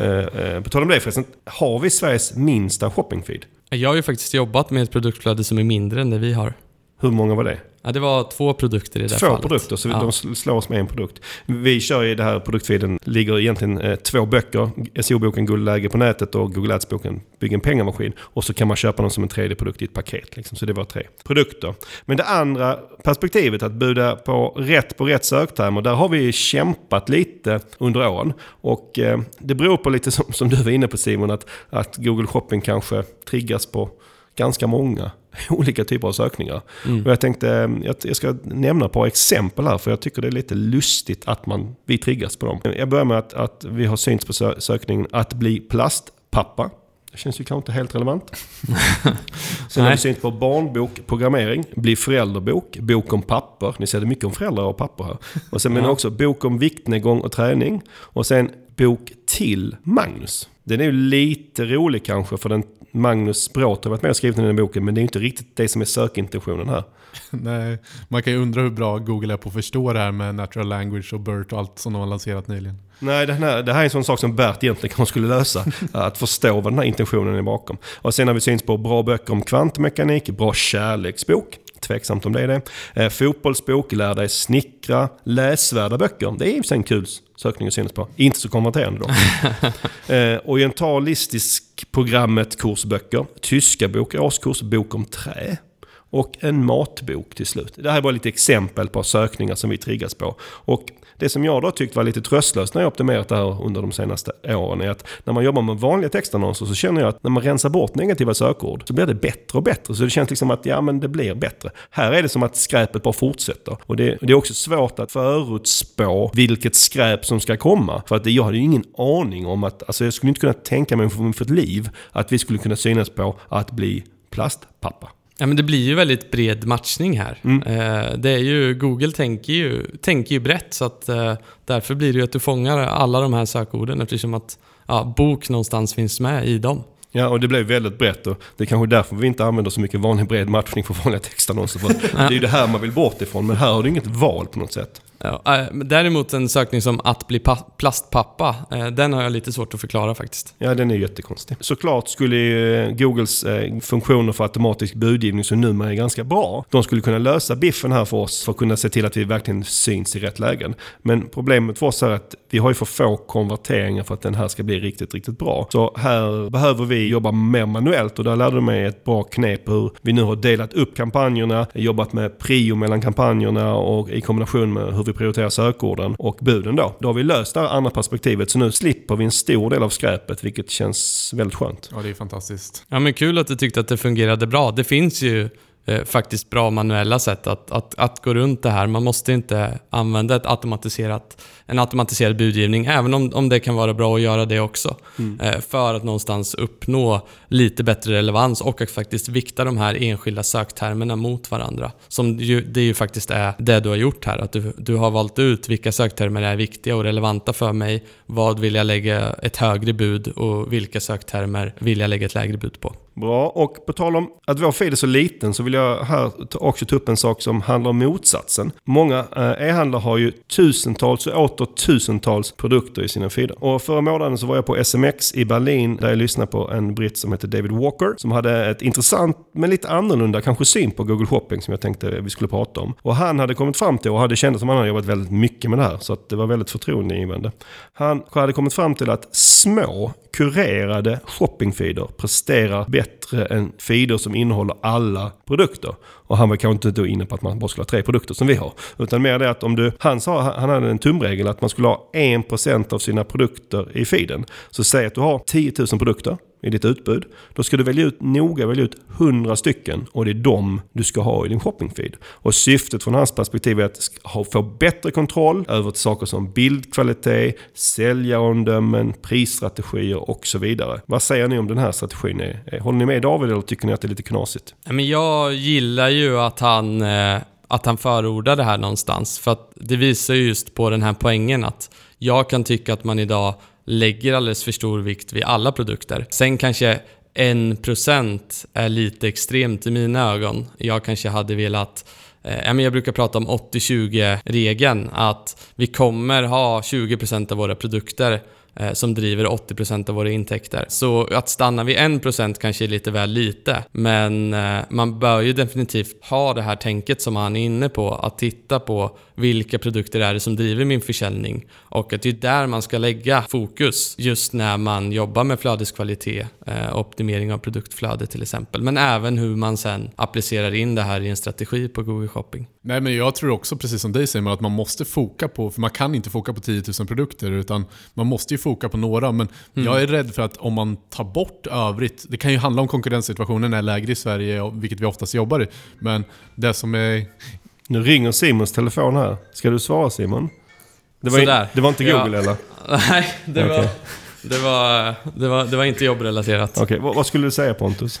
S1: Eh, eh, på tal om det förresten, har vi Sveriges minsta shoppingfeed?
S2: Jag har ju faktiskt jobbat med ett produktflöde som är mindre än det vi har.
S1: Hur många var det?
S2: Ja, det var två produkter i det
S1: två
S2: fallet.
S1: Två produkter, så ja. de slår oss med en produkt. Vi kör i det här produktfeeden, ligger egentligen eh, två böcker. SEO-boken Guldläge på nätet och Google Ads-boken Bygg en pengamaskin. Och så kan man köpa dem som en tredje produkt i ett paket. Liksom. Så det var tre produkter. Men det andra perspektivet, att buda på rätt på rätt söktermer, där har vi kämpat lite under åren. Och eh, det beror på lite som, som du var inne på Simon, att, att Google Shopping kanske triggas på ganska många (laughs) olika typer av sökningar. Mm. Och jag tänkte, jag ska nämna ett par exempel här för jag tycker det är lite lustigt att man, vi triggas på dem. Jag börjar med att, att vi har synts på sökningen att bli plastpappa. Det känns ju kanske inte helt relevant. (laughs) Sen har vi synpunkter på barnbok, programmering, bli förälderbok, bok om papper. Ni ser det mycket om föräldrar och papper här. Och sen men också bok om viktnedgång och träning. Och sen bok till Magnus. Den är ju lite rolig kanske för den Magnus Brott har varit med och skrivit den här boken men det är inte riktigt det som är sökintentionen här. (laughs)
S3: Nej, man kan ju undra hur bra Google är på att förstå det här med natural language och BERT och allt som de har lanserat nyligen.
S1: Nej, det här, det här är en sån sak som Bert egentligen kanske skulle lösa. (laughs) att förstå vad den här intentionen är bakom. Och sen har vi syns på bra böcker om kvantmekanik, bra kärleksbok. Tveksamt om det är det. Eh, fotbollsbok, lär dig snickra, läsvärda böcker. Det är ju en kul sökning att synas på. Inte så konverterande då. (laughs) eh, orientalistisk programmet kursböcker, tyska bok, årskurs, bok om trä och en matbok till slut. Det här är bara lite exempel på sökningar som vi triggas på. Och det som jag då tyckte var lite tröstlöst när jag optimerat det här under de senaste åren är att när man jobbar med vanliga textannonser så känner jag att när man rensar bort negativa sökord så blir det bättre och bättre. Så det känns liksom att ja men det blir bättre. Här är det som att skräpet bara fortsätter. Och det, det är också svårt att förutspå vilket skräp som ska komma. För att jag hade ju ingen aning om att, alltså jag skulle inte kunna tänka mig för ett liv att vi skulle kunna synas på att bli plastpappa.
S2: Ja, men det blir ju väldigt bred matchning här. Mm. Eh, det är ju, Google tänker ju, tänker ju brett, så att eh, därför blir det ju att du fångar alla de här sökorden eftersom att ja, bok någonstans finns med i dem.
S1: Ja, och det blev väldigt brett och det är kanske därför vi inte använder så mycket vanlig bred matchning för vanliga textannonser. För (laughs) det är ju det här man vill bort ifrån, men här har du inget val på något sätt.
S2: Ja, eh, däremot en sökning som att bli plastpappa, eh, den har jag lite svårt att förklara faktiskt.
S1: Ja, den är jättekonstig. Såklart skulle eh, Googles funktioner för automatisk budgivning, som numera är ganska bra, de skulle kunna lösa biffen här för oss för att kunna se till att vi verkligen syns i rätt lägen. Men problemet för oss är att vi har ju för få konverteringar för att den här ska bli riktigt, riktigt bra. Så här behöver vi jobba mer manuellt och där lärde du mig ett bra knep hur vi nu har delat upp kampanjerna, jobbat med prio mellan kampanjerna och i kombination med hur vi prioriterar sökorden och buden då. Då har vi löst det här andra perspektivet så nu slipper vi en stor del av skräpet vilket känns väldigt skönt.
S3: Ja, det är fantastiskt.
S2: Ja, men kul att du tyckte att det fungerade bra. Det finns ju eh, faktiskt bra manuella sätt att, att, att gå runt det här. Man måste inte använda ett automatiserat en automatiserad budgivning, även om, om det kan vara bra att göra det också. Mm. Eh, för att någonstans uppnå lite bättre relevans och att faktiskt vikta de här enskilda söktermerna mot varandra. Som ju, det ju faktiskt är det du har gjort här. Att du, du har valt ut vilka söktermer är viktiga och relevanta för mig. Vad vill jag lägga ett högre bud och vilka söktermer vill jag lägga ett lägre bud på?
S1: Bra, och på tal om att vår feed är så liten så vill jag här också ta upp en sak som handlar om motsatsen. Många eh, e-handlare har ju tusentals och åter tusentals produkter i sina feeder. Och förra månaden så var jag på SMX i Berlin där jag lyssnade på en britt som heter David Walker som hade ett intressant men lite annorlunda kanske syn på Google Shopping som jag tänkte vi skulle prata om. Och han hade kommit fram till och hade känt som han hade jobbat väldigt mycket med det här så att det var väldigt förtroendeingivande. Han hade kommit fram till att små kurerade shoppingfeeder presterar bättre än feeder som innehåller alla produkter. Och han var kanske inte då inne på att man bara skulle ha tre produkter som vi har. Utan mer det att om du, han sa, han hade en tumregel att man skulle ha 1% av sina produkter i feeden. Så säg att du har 10 000 produkter i ditt utbud. Då ska du välja ut, noga välja ut 100 stycken och det är de du ska ha i din shoppingfeed. Och syftet från hans perspektiv är att få bättre kontroll över saker som bildkvalitet, säljaromdömen, prisstrategier och så vidare. Vad säger ni om den här strategin? Håller ni med David eller tycker ni att det är lite knasigt?
S2: jag gillar ju att han eh, att han förordar det här någonstans. För att det visar just på den här poängen att jag kan tycka att man idag lägger alldeles för stor vikt vid alla produkter. Sen kanske 1% är lite extremt i mina ögon. Jag kanske hade velat eh, jag brukar prata om 80-20-regeln, att vi kommer ha 20% av våra produkter Eh, som driver 80% av våra intäkter. Så att stanna vid 1% kanske är lite väl lite, men eh, man bör ju definitivt ha det här tänket som han är inne på, att titta på vilka produkter är det som driver min försäljning och att det är där man ska lägga fokus just när man jobbar med flödeskvalitet, eh, optimering av produktflöde till exempel, men även hur man sen applicerar in det här i en strategi på Google Shopping.
S3: Nej, men jag tror också precis som dig Simon att man måste foka på, för man kan inte foka på 10 000 produkter utan man måste ju foka på några. Men mm. jag är rädd för att om man tar bort övrigt, det kan ju handla om konkurrenssituationen är lägre i Sverige, vilket vi oftast jobbar i. Men det som är...
S1: Nu ringer Simons telefon här. Ska du svara Simon? Det var, in, det var inte Google ja. eller? (laughs)
S2: Nej, det okay. var... Det var, det var, det var inte jobbrelaterat.
S1: Okej, vad, vad skulle du säga Pontus?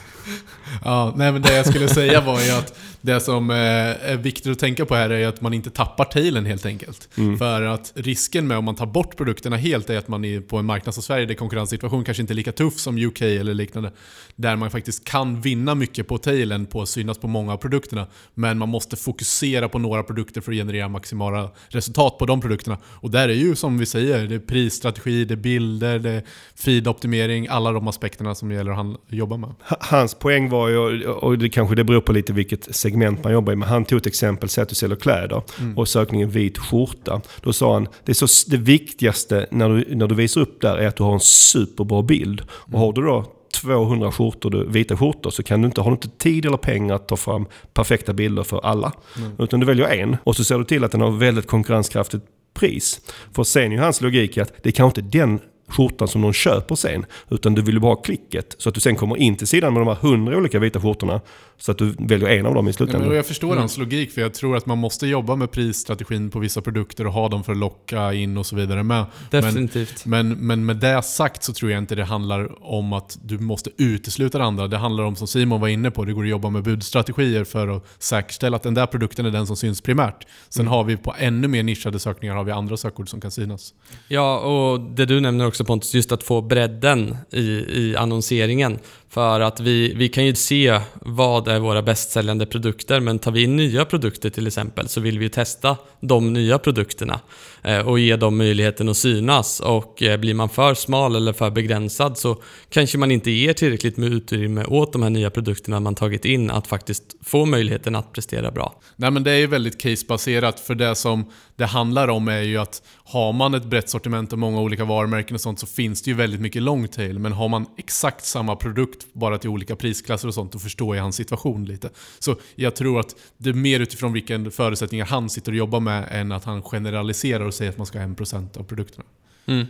S3: Ja, nej men det jag skulle säga var ju att det som eh, är viktigt att tänka på här är att man inte tappar tailen helt enkelt. För att risken med om man tar bort produkterna helt är att man är på en marknad som Sverige där konkurrenssituationen kanske inte är lika tuff som UK eller liknande. Där man faktiskt kan vinna mycket på tailen på att synas på många av produkterna. Men man måste fokusera på några produkter för att generera maximala resultat på de produkterna. Och där är ju som vi säger, det är prisstrategi, det är bilder, det är feed-optimering, alla de aspekterna som det gäller att jobba med.
S1: Hans poäng var ju, och det kanske det beror på lite vilket segment man jobbar i, men han tog ett exempel, säg att du säljer kläder och sökningen vit skjorta. Då sa han, det, är så, det viktigaste när du, när du visar upp där är att du har en superbra bild. Och har du då 200 skjortor, vita skjortor, så kan du inte, har du inte tid eller pengar att ta fram perfekta bilder för alla. Utan du väljer en och så ser du till att den har väldigt konkurrenskraftigt pris. För sen är ju hans logik att det är kanske inte den skjortan som någon köper sen. Utan du vill ju bara ha klicket. Så att du sen kommer in till sidan med de här hundra olika vita skjortorna. Så att du väljer en av dem i
S3: Ja,
S1: slutändan.
S3: men jag förstår hans logik, för jag tror att man måste jobba med prisstrategin på vissa produkter och ha dem för att locka in och så vidare med. Men,
S2: Definitivt.
S3: men, men med det sagt så tror jag inte det handlar om att du måste utesluta det andra. Det handlar om, som Simon var inne på, det går att jobba med budstrategier för att säkerställa att den där produkten är den som syns primärt. Sen har vi på ännu mer nischade sökningar har vi andra sökord som kan synas.
S2: Ja, och det du nämner också Pontus, just att få bredden i, i annonseringen. För att vi, vi kan ju se vad är våra bästsäljande produkter, men tar vi in nya produkter till exempel så vill vi ju testa de nya produkterna Eh, och ge dem möjligheten att synas. Och eh, blir man för smal eller för begränsad så kanske man inte ger tillräckligt med utrymme åt de här nya produkterna man tagit in att faktiskt få möjligheten att prestera bra.
S3: Nej men det är ju väldigt casebaserat för det som det handlar om är ju att har man ett brett sortiment och många olika varumärken och sånt så finns det ju väldigt mycket long tail. Men har man exakt samma produkt bara till olika prisklasser och sånt då förstår jag hans situation lite. Så jag tror att det är mer utifrån vilken förutsättningar han sitter och jobbar med än att han generaliserar och säger att man ska ha 1% av produkterna.
S2: Mm.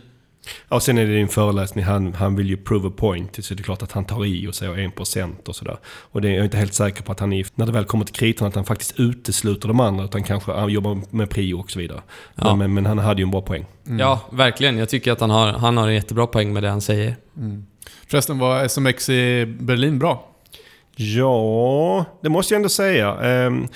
S1: Ja, och sen är det din föreläsning, han, han vill ju prove a point. Så det är klart att han tar i och säger 1% och sådär. Och det är jag är inte helt säker på att han, är, när det väl kommer till kritan, att han faktiskt utesluter de andra. Utan kanske han jobbar med prio och så vidare.
S2: Ja.
S1: Men, men han hade ju en bra poäng.
S2: Ja, verkligen. Jag tycker att han har, han har en jättebra poäng med det han säger.
S3: Förresten var SMX i Berlin bra?
S1: Ja, det måste jag ändå säga. Ehm,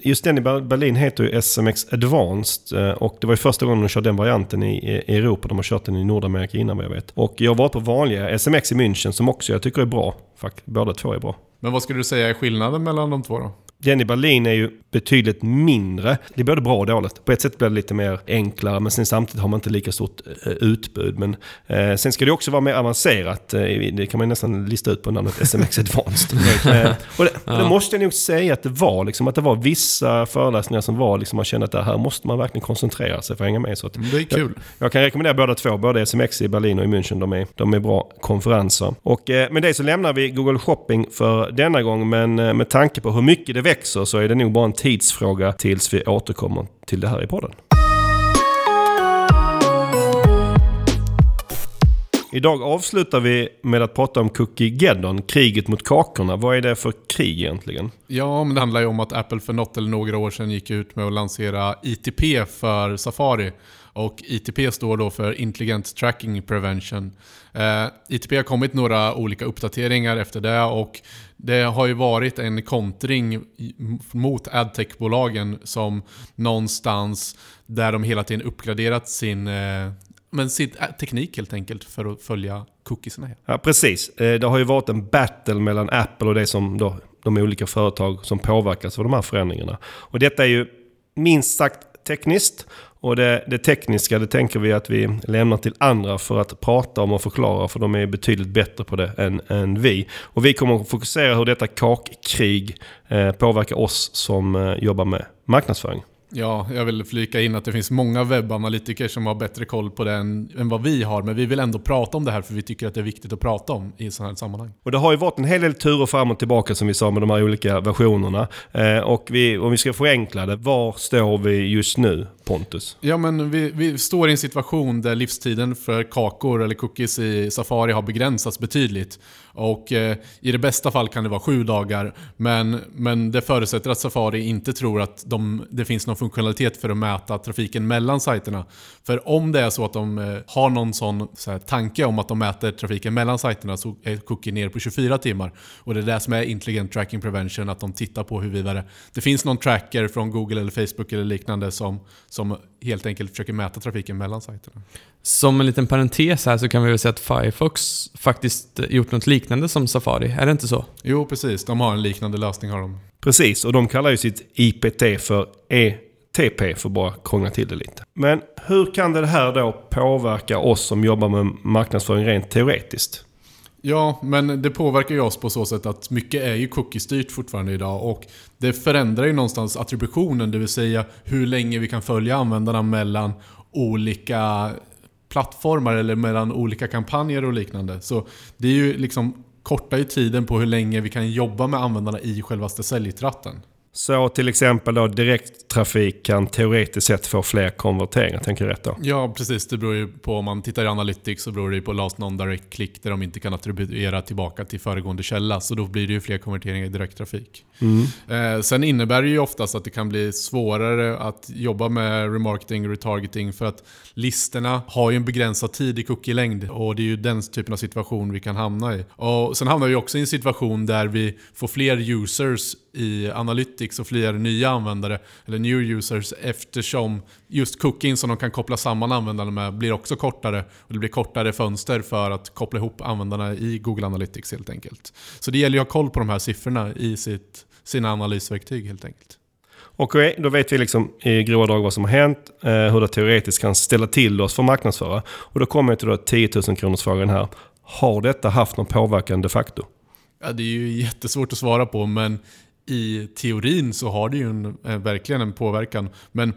S1: just den i Berlin heter ju SMX Advanced eh, och det var ju första gången de körde den varianten i Europa. De har kört den i Nordamerika innan vad jag vet. Och jag har varit på vanliga SMX i München som också jag tycker är bra. Fakt- Båda två är bra.
S3: Men vad skulle du säga är skillnaden mellan de två då?
S1: Den i Berlin är ju betydligt mindre. Det är både bra och dåligt. På ett sätt blir det lite mer enklare men sen samtidigt har man inte lika stort eh, utbud. Men eh, sen ska det också vara mer avancerat. Eh, det kan man nästan lista ut på namnet (laughs) SMX Advanced. (laughs) eh, och det, och det måste jag nog säga att det var. Liksom, att det var vissa föreläsningar som var liksom, man kände att det här måste man verkligen koncentrera sig för att hänga med. Så att,
S3: Det är kul.
S1: jag kan rekommendera båda två, både SMX i Berlin och i München. De är, de är bra konferenser. Och eh, med det så lämnar vi Google Shopping för denna gång. Men eh, med tanke på hur mycket det växer så är det nog bara en tidsfråga tills vi återkommer till det här i podden. Idag avslutar vi med att prata om Cookie-Geddon, kriget mot kakorna. Vad är det för krig egentligen?
S3: Ja, men det handlar ju om att Apple för något eller några år sedan gick ut med att lansera ITP för Safari. Och ITP står då för Intelligent Tracking Prevention. Eh, ITP har kommit några olika uppdateringar efter det och det har ju varit en kontring mot adtech-bolagen som någonstans där de hela tiden uppgraderat sin, eh, men sin eh, teknik helt enkelt för att följa cookiesarna.
S1: Ja, precis. Eh, det har ju varit en battle mellan Apple och det som då, de olika företag som påverkas av de här förändringarna. Och detta är ju minst sagt tekniskt. Och det, det tekniska det tänker vi att vi lämnar till andra för att prata om och förklara. För de är betydligt bättre på det än, än vi. Och vi kommer att fokusera hur detta kakkrig eh, påverkar oss som eh, jobbar med marknadsföring.
S3: Ja, jag vill flika in att det finns många webbanalytiker som har bättre koll på det än, än vad vi har. Men vi vill ändå prata om det här för vi tycker att det är viktigt att prata om i sådana här sammanhang.
S1: Och det har ju varit en hel del turer fram och tillbaka som vi sa med de här olika versionerna. Eh, och vi, om vi ska förenkla det, var står vi just nu? Pontus?
S3: Ja, men vi, vi står i en situation där livstiden för kakor eller cookies i Safari har begränsats betydligt. Och eh, i det bästa fall kan det vara sju dagar, men, men det förutsätter att Safari inte tror att de, det finns någon funktionalitet för att mäta trafiken mellan sajterna. För om det är så att de eh, har någon sån så här, tanke om att de mäter trafiken mellan sajterna så är cookie ner på 24 timmar. Och det är det som är intelligent tracking prevention, att de tittar på huruvida det, det finns någon tracker från Google eller Facebook eller liknande som, som helt enkelt försöker mäta trafiken mellan sajterna.
S2: Som en liten parentes här så kan vi väl säga att Firefox faktiskt gjort något liknande som Safari, är det inte så?
S3: Jo, precis. De har en liknande lösning har de.
S1: Precis, och de kallar ju sitt IPT för ETP för att bara krångla till det lite. Men hur kan det här då påverka oss som jobbar med marknadsföring rent teoretiskt?
S3: Ja, men det påverkar ju oss på så sätt att mycket är ju cookie-styrt fortfarande idag och det förändrar ju någonstans attributionen, det vill säga hur länge vi kan följa användarna mellan olika plattformar eller mellan olika kampanjer och liknande. Så det är ju liksom kortar ju tiden på hur länge vi kan jobba med användarna i självaste säljtratten.
S1: Så till exempel då direkttrafik kan teoretiskt sett få fler konverteringar, tänker jag rätt då?
S3: Ja, precis. Det beror ju på, om man tittar i Analytics så beror det ju på last non-direct click där de inte kan attribuera tillbaka till föregående källa. Så då blir det ju fler konverteringar i direkttrafik.
S1: Mm.
S3: Eh, sen innebär det ju oftast att det kan bli svårare att jobba med remarketing och retargeting för att listorna har ju en begränsad tid i cookie-längd och det är ju den typen av situation vi kan hamna i. Och sen hamnar vi också i en situation där vi får fler users i Analytics och fler nya användare, eller new users, eftersom just cookien som de kan koppla samman användarna med blir också kortare. Och det blir kortare fönster för att koppla ihop användarna i Google Analytics helt enkelt. Så det gäller att ha koll på de här siffrorna i sitt, sina analysverktyg helt enkelt.
S1: Okej, då vet vi liksom i grova drag vad som har hänt, eh, hur det teoretiskt kan ställa till oss för marknadsföra. Och då kommer jag till då 10 000 kronors frågan här. Har detta haft någon påverkan de facto?
S3: Ja, det är ju jättesvårt att svara på men i teorin så har det ju en, eh, verkligen en påverkan. Men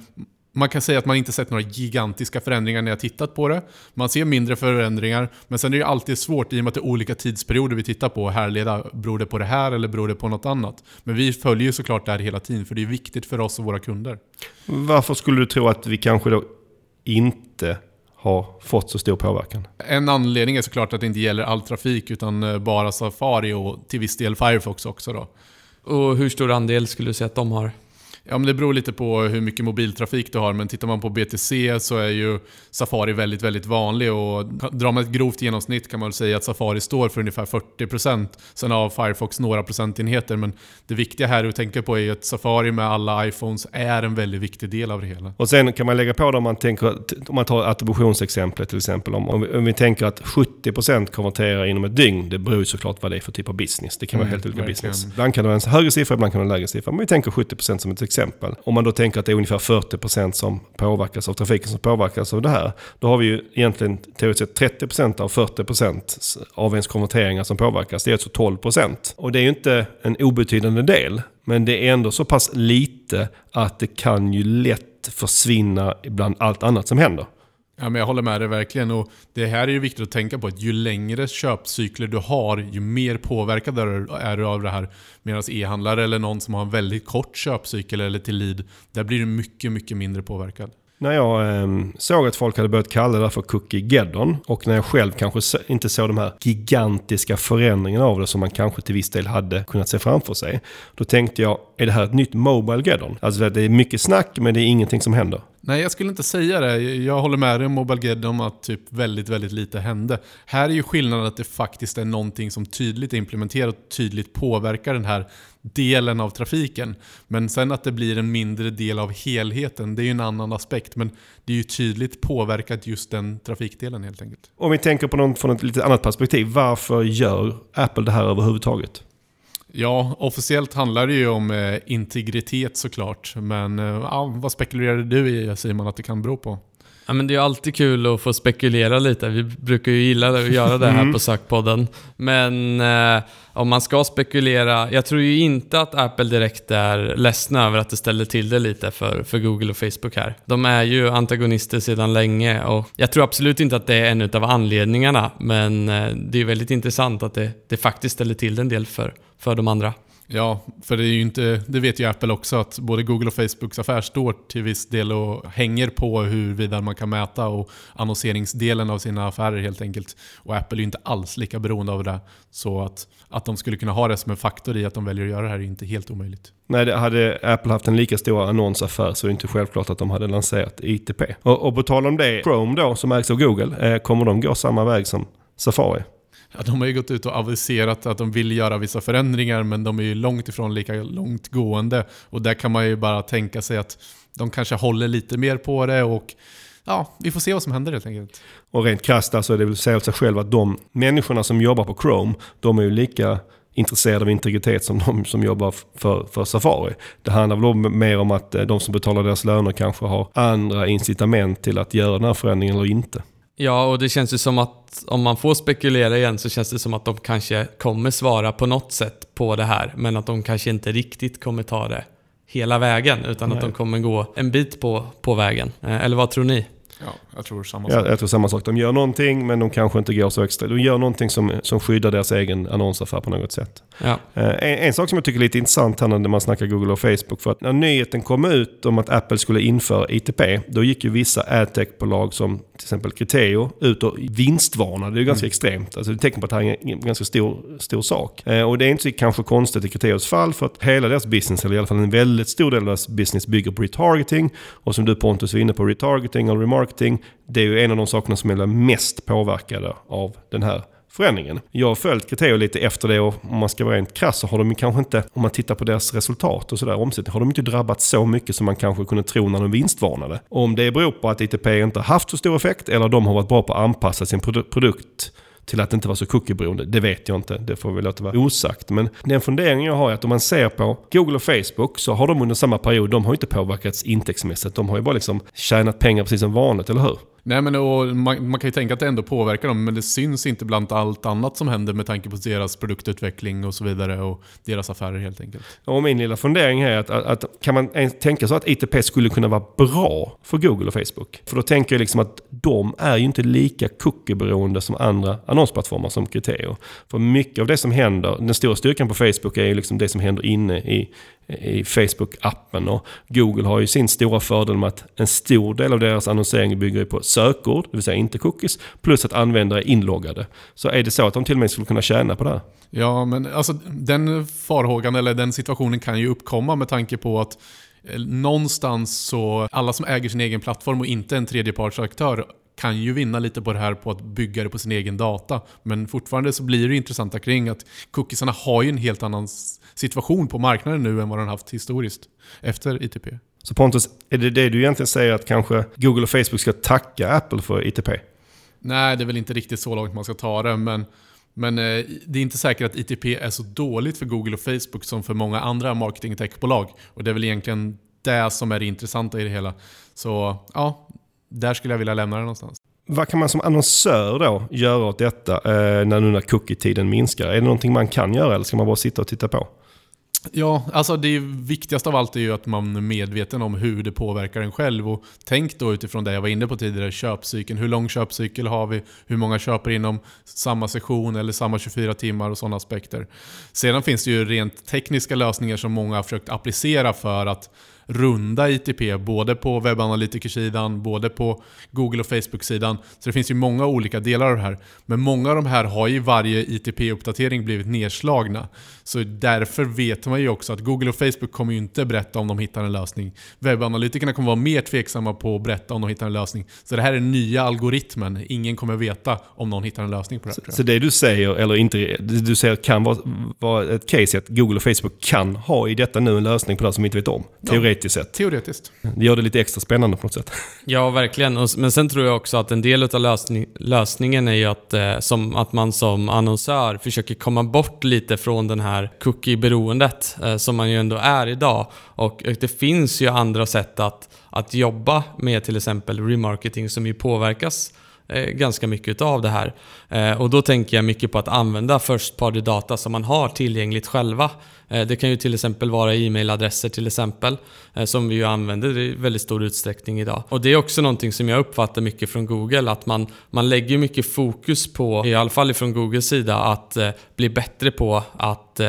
S3: man kan säga att man inte sett några gigantiska förändringar när jag tittat på det. Man ser mindre förändringar, men sen är det ju alltid svårt i och med att det är olika tidsperioder vi tittar på. Härleda, beror det på det här eller beror det på något annat? Men vi följer ju såklart det här hela tiden, för det är viktigt för oss och våra kunder.
S1: Varför skulle du tro att vi kanske då inte har fått så stor påverkan?
S3: En anledning är såklart att det inte gäller all trafik, utan eh, bara Safari och till viss del Firefox också då.
S2: Och hur stor andel skulle du säga att de har?
S3: Ja, men det beror lite på hur mycket mobiltrafik du har, men tittar man på BTC så är ju Safari väldigt, väldigt vanlig och drar man ett grovt genomsnitt kan man säga att Safari står för ungefär 40%. Sen har Firefox några procentenheter, men det viktiga här att tänka på är ju att Safari med alla iPhones är en väldigt viktig del av det hela.
S1: Och sen kan man lägga på det om man, tänker, om man tar attributionsexemplet till exempel. Om, om, vi, om vi tänker att 70% konverterar inom ett dygn. Det beror ju såklart vad det är för typ av business. Det kan vara
S3: Mm,
S1: helt olika
S3: verkligen.
S1: business. Ibland kan det vara en högre siffra, ibland kan det vara en lägre siffra. Men vi tänker 70% som ett exempel. Om man då tänker att det är ungefär 40% som påverkas av trafiken som påverkas av det här. Då har vi ju egentligen teoretiskt sett 30% av 40% av ens konverteringar som påverkas. Det är alltså 12%. Och det är ju inte en obetydande del. Men det är ändå så pass lite att det kan ju lätt försvinna bland allt annat som händer.
S3: Ja, men jag håller med dig verkligen. Och det här är ju viktigt att tänka på att ju längre köpcykler du har, ju mer påverkad är du av det här. Medan e-handlare eller någon som har en väldigt kort köpcykel eller till lead, där blir du mycket, mycket mindre påverkad.
S1: När jag eh, såg att folk hade börjat kalla det för Cookie Geddon och när jag själv kanske inte såg de här gigantiska förändringarna av det som man kanske till viss del hade kunnat se framför sig. Då tänkte jag, är det här ett nytt Mobile Geddon? Alltså det är mycket snack men det är ingenting som händer.
S3: Nej, jag skulle inte säga det. Jag håller med dig om Mobile om att typ väldigt, väldigt lite hände. Här är ju skillnaden att det faktiskt är någonting som tydligt är implementerat och tydligt påverkar den här delen av trafiken. Men sen att det blir en mindre del av helheten, det är ju en annan aspekt. Men det är ju tydligt påverkat just den trafikdelen helt enkelt.
S1: Om vi tänker på något från ett lite annat perspektiv. Varför gör Apple det här överhuvudtaget?
S3: Ja, officiellt handlar det ju om eh, integritet såklart. Men eh, vad spekulerade du i Simon att det kan bero på?
S2: Ja, men det är alltid kul att få spekulera lite. Vi brukar ju gilla att göra det här på Sökpodden. Men eh, om man ska spekulera, jag tror ju inte att Apple direkt är ledsna över att det ställer till det lite för, för Google och Facebook här. De är ju antagonister sedan länge och jag tror absolut inte att det är en av anledningarna, men eh, det är väldigt intressant att det, det faktiskt ställer till det en del för, för de andra.
S3: Ja, för det är ju inte, det vet ju Apple också att både Google och Facebooks affär står till viss del och hänger på huruvida man kan mäta och annonseringsdelen av sina affärer helt enkelt. Och Apple är ju inte alls lika beroende av det. Så att, att de skulle kunna ha det som en faktor i att de väljer att göra det här är inte helt omöjligt.
S1: Nej, det hade Apple haft en lika stor annonsaffär så är det inte självklart att de hade lanserat ITP. Och, och på tal om det, Chrome då som ägs av Google, eh, kommer de gå samma väg som Safari?
S3: Ja, de har ju gått ut och aviserat att de vill göra vissa förändringar men de är ju långt ifrån lika långt gående. Och där kan man ju bara tänka sig att de kanske håller lite mer på det och ja, vi får se vad som händer helt enkelt.
S1: Och rent krasst så alltså, är det väl säga sig själv att de människorna som jobbar på Chrome, de är ju lika intresserade av integritet som de som jobbar för, för Safari. Det handlar väl mer om att eh, de som betalar deras löner kanske har andra incitament till att göra den här förändringen eller inte.
S2: Ja, och det känns ju som att om man får spekulera igen så känns det som att de kanske kommer svara på något sätt på det här, men att de kanske inte riktigt kommer ta det hela vägen, utan Nej. att de kommer gå en bit på, på vägen. Eh, eller vad tror ni?
S3: Ja, jag tror samma sak.
S1: Ja, jag tror samma sak. De gör någonting men de kanske inte går så extra. De gör någonting som, som skyddar deras egen annonsaffär på något sätt.
S2: Ja.
S1: Eh, en, en, sak som jag tycker är lite intressant här när man snackar Google och Facebook. För att när nyheten kom ut om att Apple skulle införa ITP, då gick ju vissa adtech-bolag som till exempel Criteo ut och vinstvarnade. Det är ganska mm. extremt. Alltså det är tecken på att det här är en ganska stor, stor sak. Eh, och det är inte så kanske konstigt i Criteos fall för att hela deras business, eller i alla fall en väldigt stor del av deras business bygger på retargeting. Och som du Pontus var inne på, retargeting och remarketing, det är ju en av de sakerna som är mest påverkade av den här förändringen. Jag har följt Criteo lite efter det och om man ska vara rent krass så har de kanske inte, om man tittar på deras resultat och sådär, omsättning, har de inte drabbats så mycket som man kanske kunde tro när de vinstvarnade. om det beror på att ITP inte har haft så stor effekt eller de har varit bra på att anpassa sin produkt till att inte vara så cookieberoende. Det vet jag inte, det får vi låta vara osagt. Men den funderingen jag har är att om man ser på Google och Facebook så har de under samma period, de har inte påverkats intäktsmässigt. De har ju bara liksom tjänat pengar precis som vanligt, eller hur?
S3: Nej men och man, man, kan ju tänka att det ändå påverkar dem, men det syns inte bland allt annat som händer med tanke på deras produktutveckling och så vidare och deras affärer helt enkelt.
S1: Och min lilla fundering är att, att, att kan man tänka sig att ITP skulle kunna vara bra för Google och Facebook? För då tänker jag liksom att de är ju inte lika cookieberoende som andra annonsplattformar som Criteo. För mycket av det som händer, den stora styrkan på Facebook är ju liksom det som händer inne i i Facebook-appen. Och Google har ju sin stora fördel med att en stor del av deras annonsering bygger på sökord, det vill säga inte cookies, plus att användare är inloggade. Så är det så att de till och med skulle kunna tjäna på det här?
S3: Ja, men alltså den farhågan eller den situationen kan ju uppkomma med tanke på att eh, någonstans så, alla som äger sin egen plattform och inte en tredjepartsaktör kan ju vinna lite på det här på att bygga det på sin egen data. Men fortfarande så blir det intressanta kring att cookiesarna har ju en helt annan situation på marknaden nu än vad den haft historiskt efter ITP.
S1: Så Pontus, är det det du egentligen säger att kanske Google och Facebook ska tacka Apple för ITP?
S3: Nej, det är väl inte riktigt så långt man ska ta det, men, men eh, det är inte säkert att ITP är så dåligt för Google och Facebook som för många andra marketing techbolag. Och det är väl egentligen det som är det intressanta i det hela. Så ja, där skulle jag vilja lämna det någonstans.
S1: Vad kan man som annonsör då göra åt detta eh, när nu när cookie-tiden minskar? Är det någonting man kan göra eller ska man bara sitta och titta på?
S3: Ja, alltså det viktigaste av allt är ju att man är medveten om hur det påverkar en själv. Och tänk då utifrån det jag var inne på tidigare, köpcykeln. Hur lång köpcykel har vi? Hur många köper inom samma session eller samma 24 timmar och sådana aspekter. Sedan finns det ju rent tekniska lösningar som många har försökt applicera för att runda ITP, både på webbanalytikersidan, både på Google och Facebook-sidan. Så det finns ju många olika delar av det här. Men många av de här har ju varje ITP-uppdatering blivit nedslagna. Så därför vet man ju också att Google och Facebook kommer ju inte berätta om de hittar en lösning. Webbanalytikerna kommer vara mer tveksamma på att berätta om de hittar en lösning. Så det här är nya algoritmen. Ingen kommer veta om någon hittar en lösning på det.
S1: Så, så det du säger, eller inte, du säger kan vara, vara ett case att Google och Facebook kan ha i detta nu en lösning på det som vi inte vet om. Teoretiskt sett.
S3: Teoretiskt.
S1: Det gör det lite extra spännande på något sätt. (laughs)
S2: Ja, verkligen. Men sen tror jag också att en del av lösning, lösningen är ju att, eh, som, att man som annonsör försöker komma bort lite från den här cookie-beroendet eh, som man ju ändå är idag. Och det finns ju andra sätt att, att jobba med till exempel remarketing som ju påverkas Eh, ganska mycket av det här. Eh, och då tänker jag mycket på att använda first party data som man har tillgängligt själva. Eh, det kan ju till exempel vara e-mailadresser till exempel, som vi ju använder i väldigt stor utsträckning idag. Och det är också någonting som jag uppfattar mycket från Google, att man, man lägger mycket fokus på, i alla fall från Googles sida, att bli bättre på att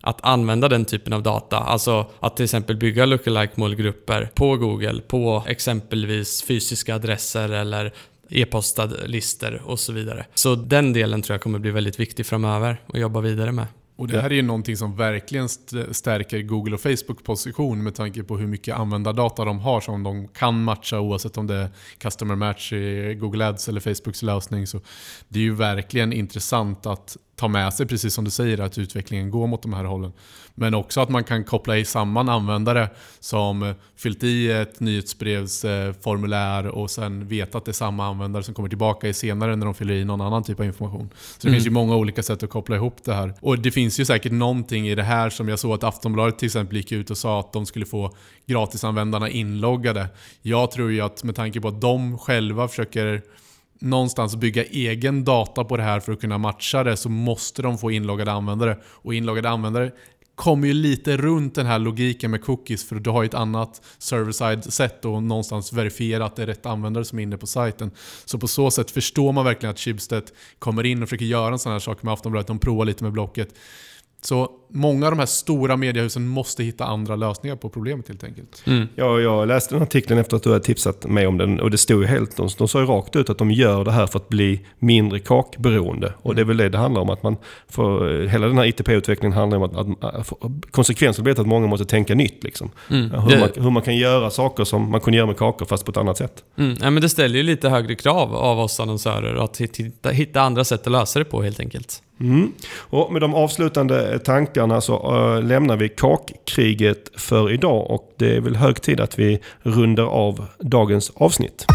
S2: att använda den typen av data. Alltså att till exempel bygga lookalike målgrupper på Google, på exempelvis fysiska adresser eller e-postlistor och så vidare. Så den delen tror jag kommer bli väldigt viktig framöver att jobba vidare med.
S3: Och det här är ju någonting som verkligen stärker Google och Facebook position med tanke på hur mycket användardata de har som de kan matcha oavsett om det är Customer Match i Google Ads eller Facebooks lösning. Så det är ju verkligen intressant att ta med sig, precis som du säger, att utvecklingen går mot de här hållen. Men också att man kan koppla i samman användare som fyllt i ett nyhetsbrevsformulär och sen veta att det är samma användare som kommer tillbaka i senare när de fyller i någon annan typ av information. Så det mm. finns ju många olika sätt att koppla ihop det här. Och det finns ju säkert någonting i det här som jag såg att Aftonbladet till exempel gick ut och sa att de skulle få gratisanvändarna inloggade. Jag tror ju att med tanke på att de själva försöker någonstans bygga egen data på det här för att kunna matcha det så måste de få inloggade användare. Och inloggade användare kommer ju lite runt den här logiken med cookies för du har ju ett annat server-side sätt och någonstans verifiera att det är rätt användare som är inne på sajten. Så på så sätt förstår man verkligen att Schibsted kommer in och försöker göra en sån här sak med Aftonbladet. De provar lite med Blocket. Så många av de här stora mediehusen måste hitta andra lösningar på problemet helt enkelt.
S1: Mm. Ja, jag läste den artikeln efter att du hade tipsat mig om den och det stod ju helt, de, de sa ju rakt ut att de gör det här för att bli mindre kakberoende. Och det är väl det det handlar om. att man får, Hela den här ITP-utvecklingen handlar om att, att, att konsekvensen blir att många måste tänka nytt. Liksom. Mm. Hur, det... man, hur, man, kan göra saker som man kunde göra med kakor fast på ett annat sätt.
S2: Mm. Ja, men det ställer ju lite högre krav av oss annonsörer att hitta, hitta andra sätt att lösa det på helt enkelt.
S1: Mm. Och med de avslutande tankarna så äh, lämnar vi kakkriget för idag och det är väl hög tid att vi rundar av dagens avsnitt.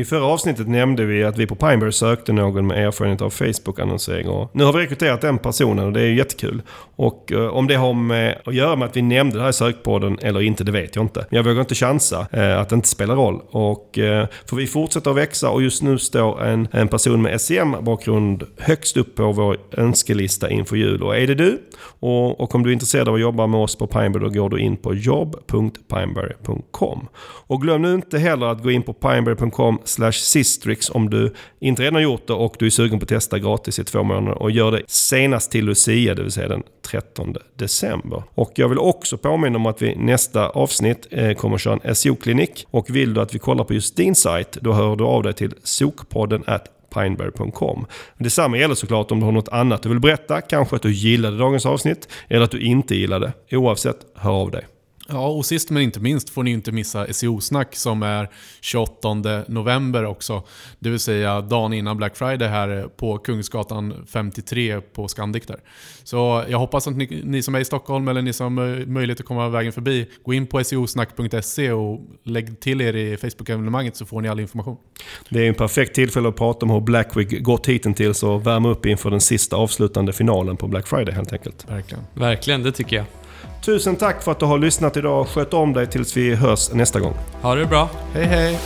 S1: I förra avsnittet nämnde vi att vi på Pineberry sökte någon med erfarenhet av Facebook-annonsering. nu har vi rekryterat den personen och det är jättekul. Och eh, om det har med att göra med att vi nämnde det här i sökpodden eller inte, det vet jag inte. Men jag vågar inte chansa eh, att det inte spelar roll. Och, eh, för vi fortsätter att växa och just nu står en, en person med SEM-bakgrund högst upp på vår önskelista inför jul. Och är det du? Och, och om du är intresserad av att jobba med oss på Pineberry då går du in på jobb.pineberry.com. Och glöm nu inte heller att gå in på pineberry.com Slash sistrix om du inte redan har gjort det och du är sugen på att testa gratis i två månader. Och gör det senast till Lucia, det vill säga den 13 december. Och jag vill också påminna om att vi nästa avsnitt eh, kommer att köra en SEO-klinik. Och vill du att vi kollar på just din sajt, då hör du av dig till sokpodden at pineberry.com. Detsamma gäller såklart om du har något annat du vill berätta. Kanske att du gillade dagens avsnitt eller att du inte gillade. Oavsett, hör av dig.
S3: Ja, och sist men inte minst får ni inte missa SEO-snack som är 28 november också. Det vill säga dagen innan Black Friday här på Kungsgatan 53 på Scandic där. Så jag hoppas att ni, ni, som är i Stockholm eller ni som har möjlighet att komma vägen förbi, gå in på seosnack.se och lägg till er i Facebook-evenemanget så får ni all information.
S1: Det är en perfekt tillfälle att prata om hur Black Week gått hittills och värma upp inför den sista avslutande finalen på Black Friday helt enkelt.
S3: Verkligen.
S2: Verkligen, det tycker jag.
S1: Tusen tack för att du har lyssnat idag. Sköt om dig tills vi hörs nästa gång.
S2: Ha det bra.
S3: Hej hej.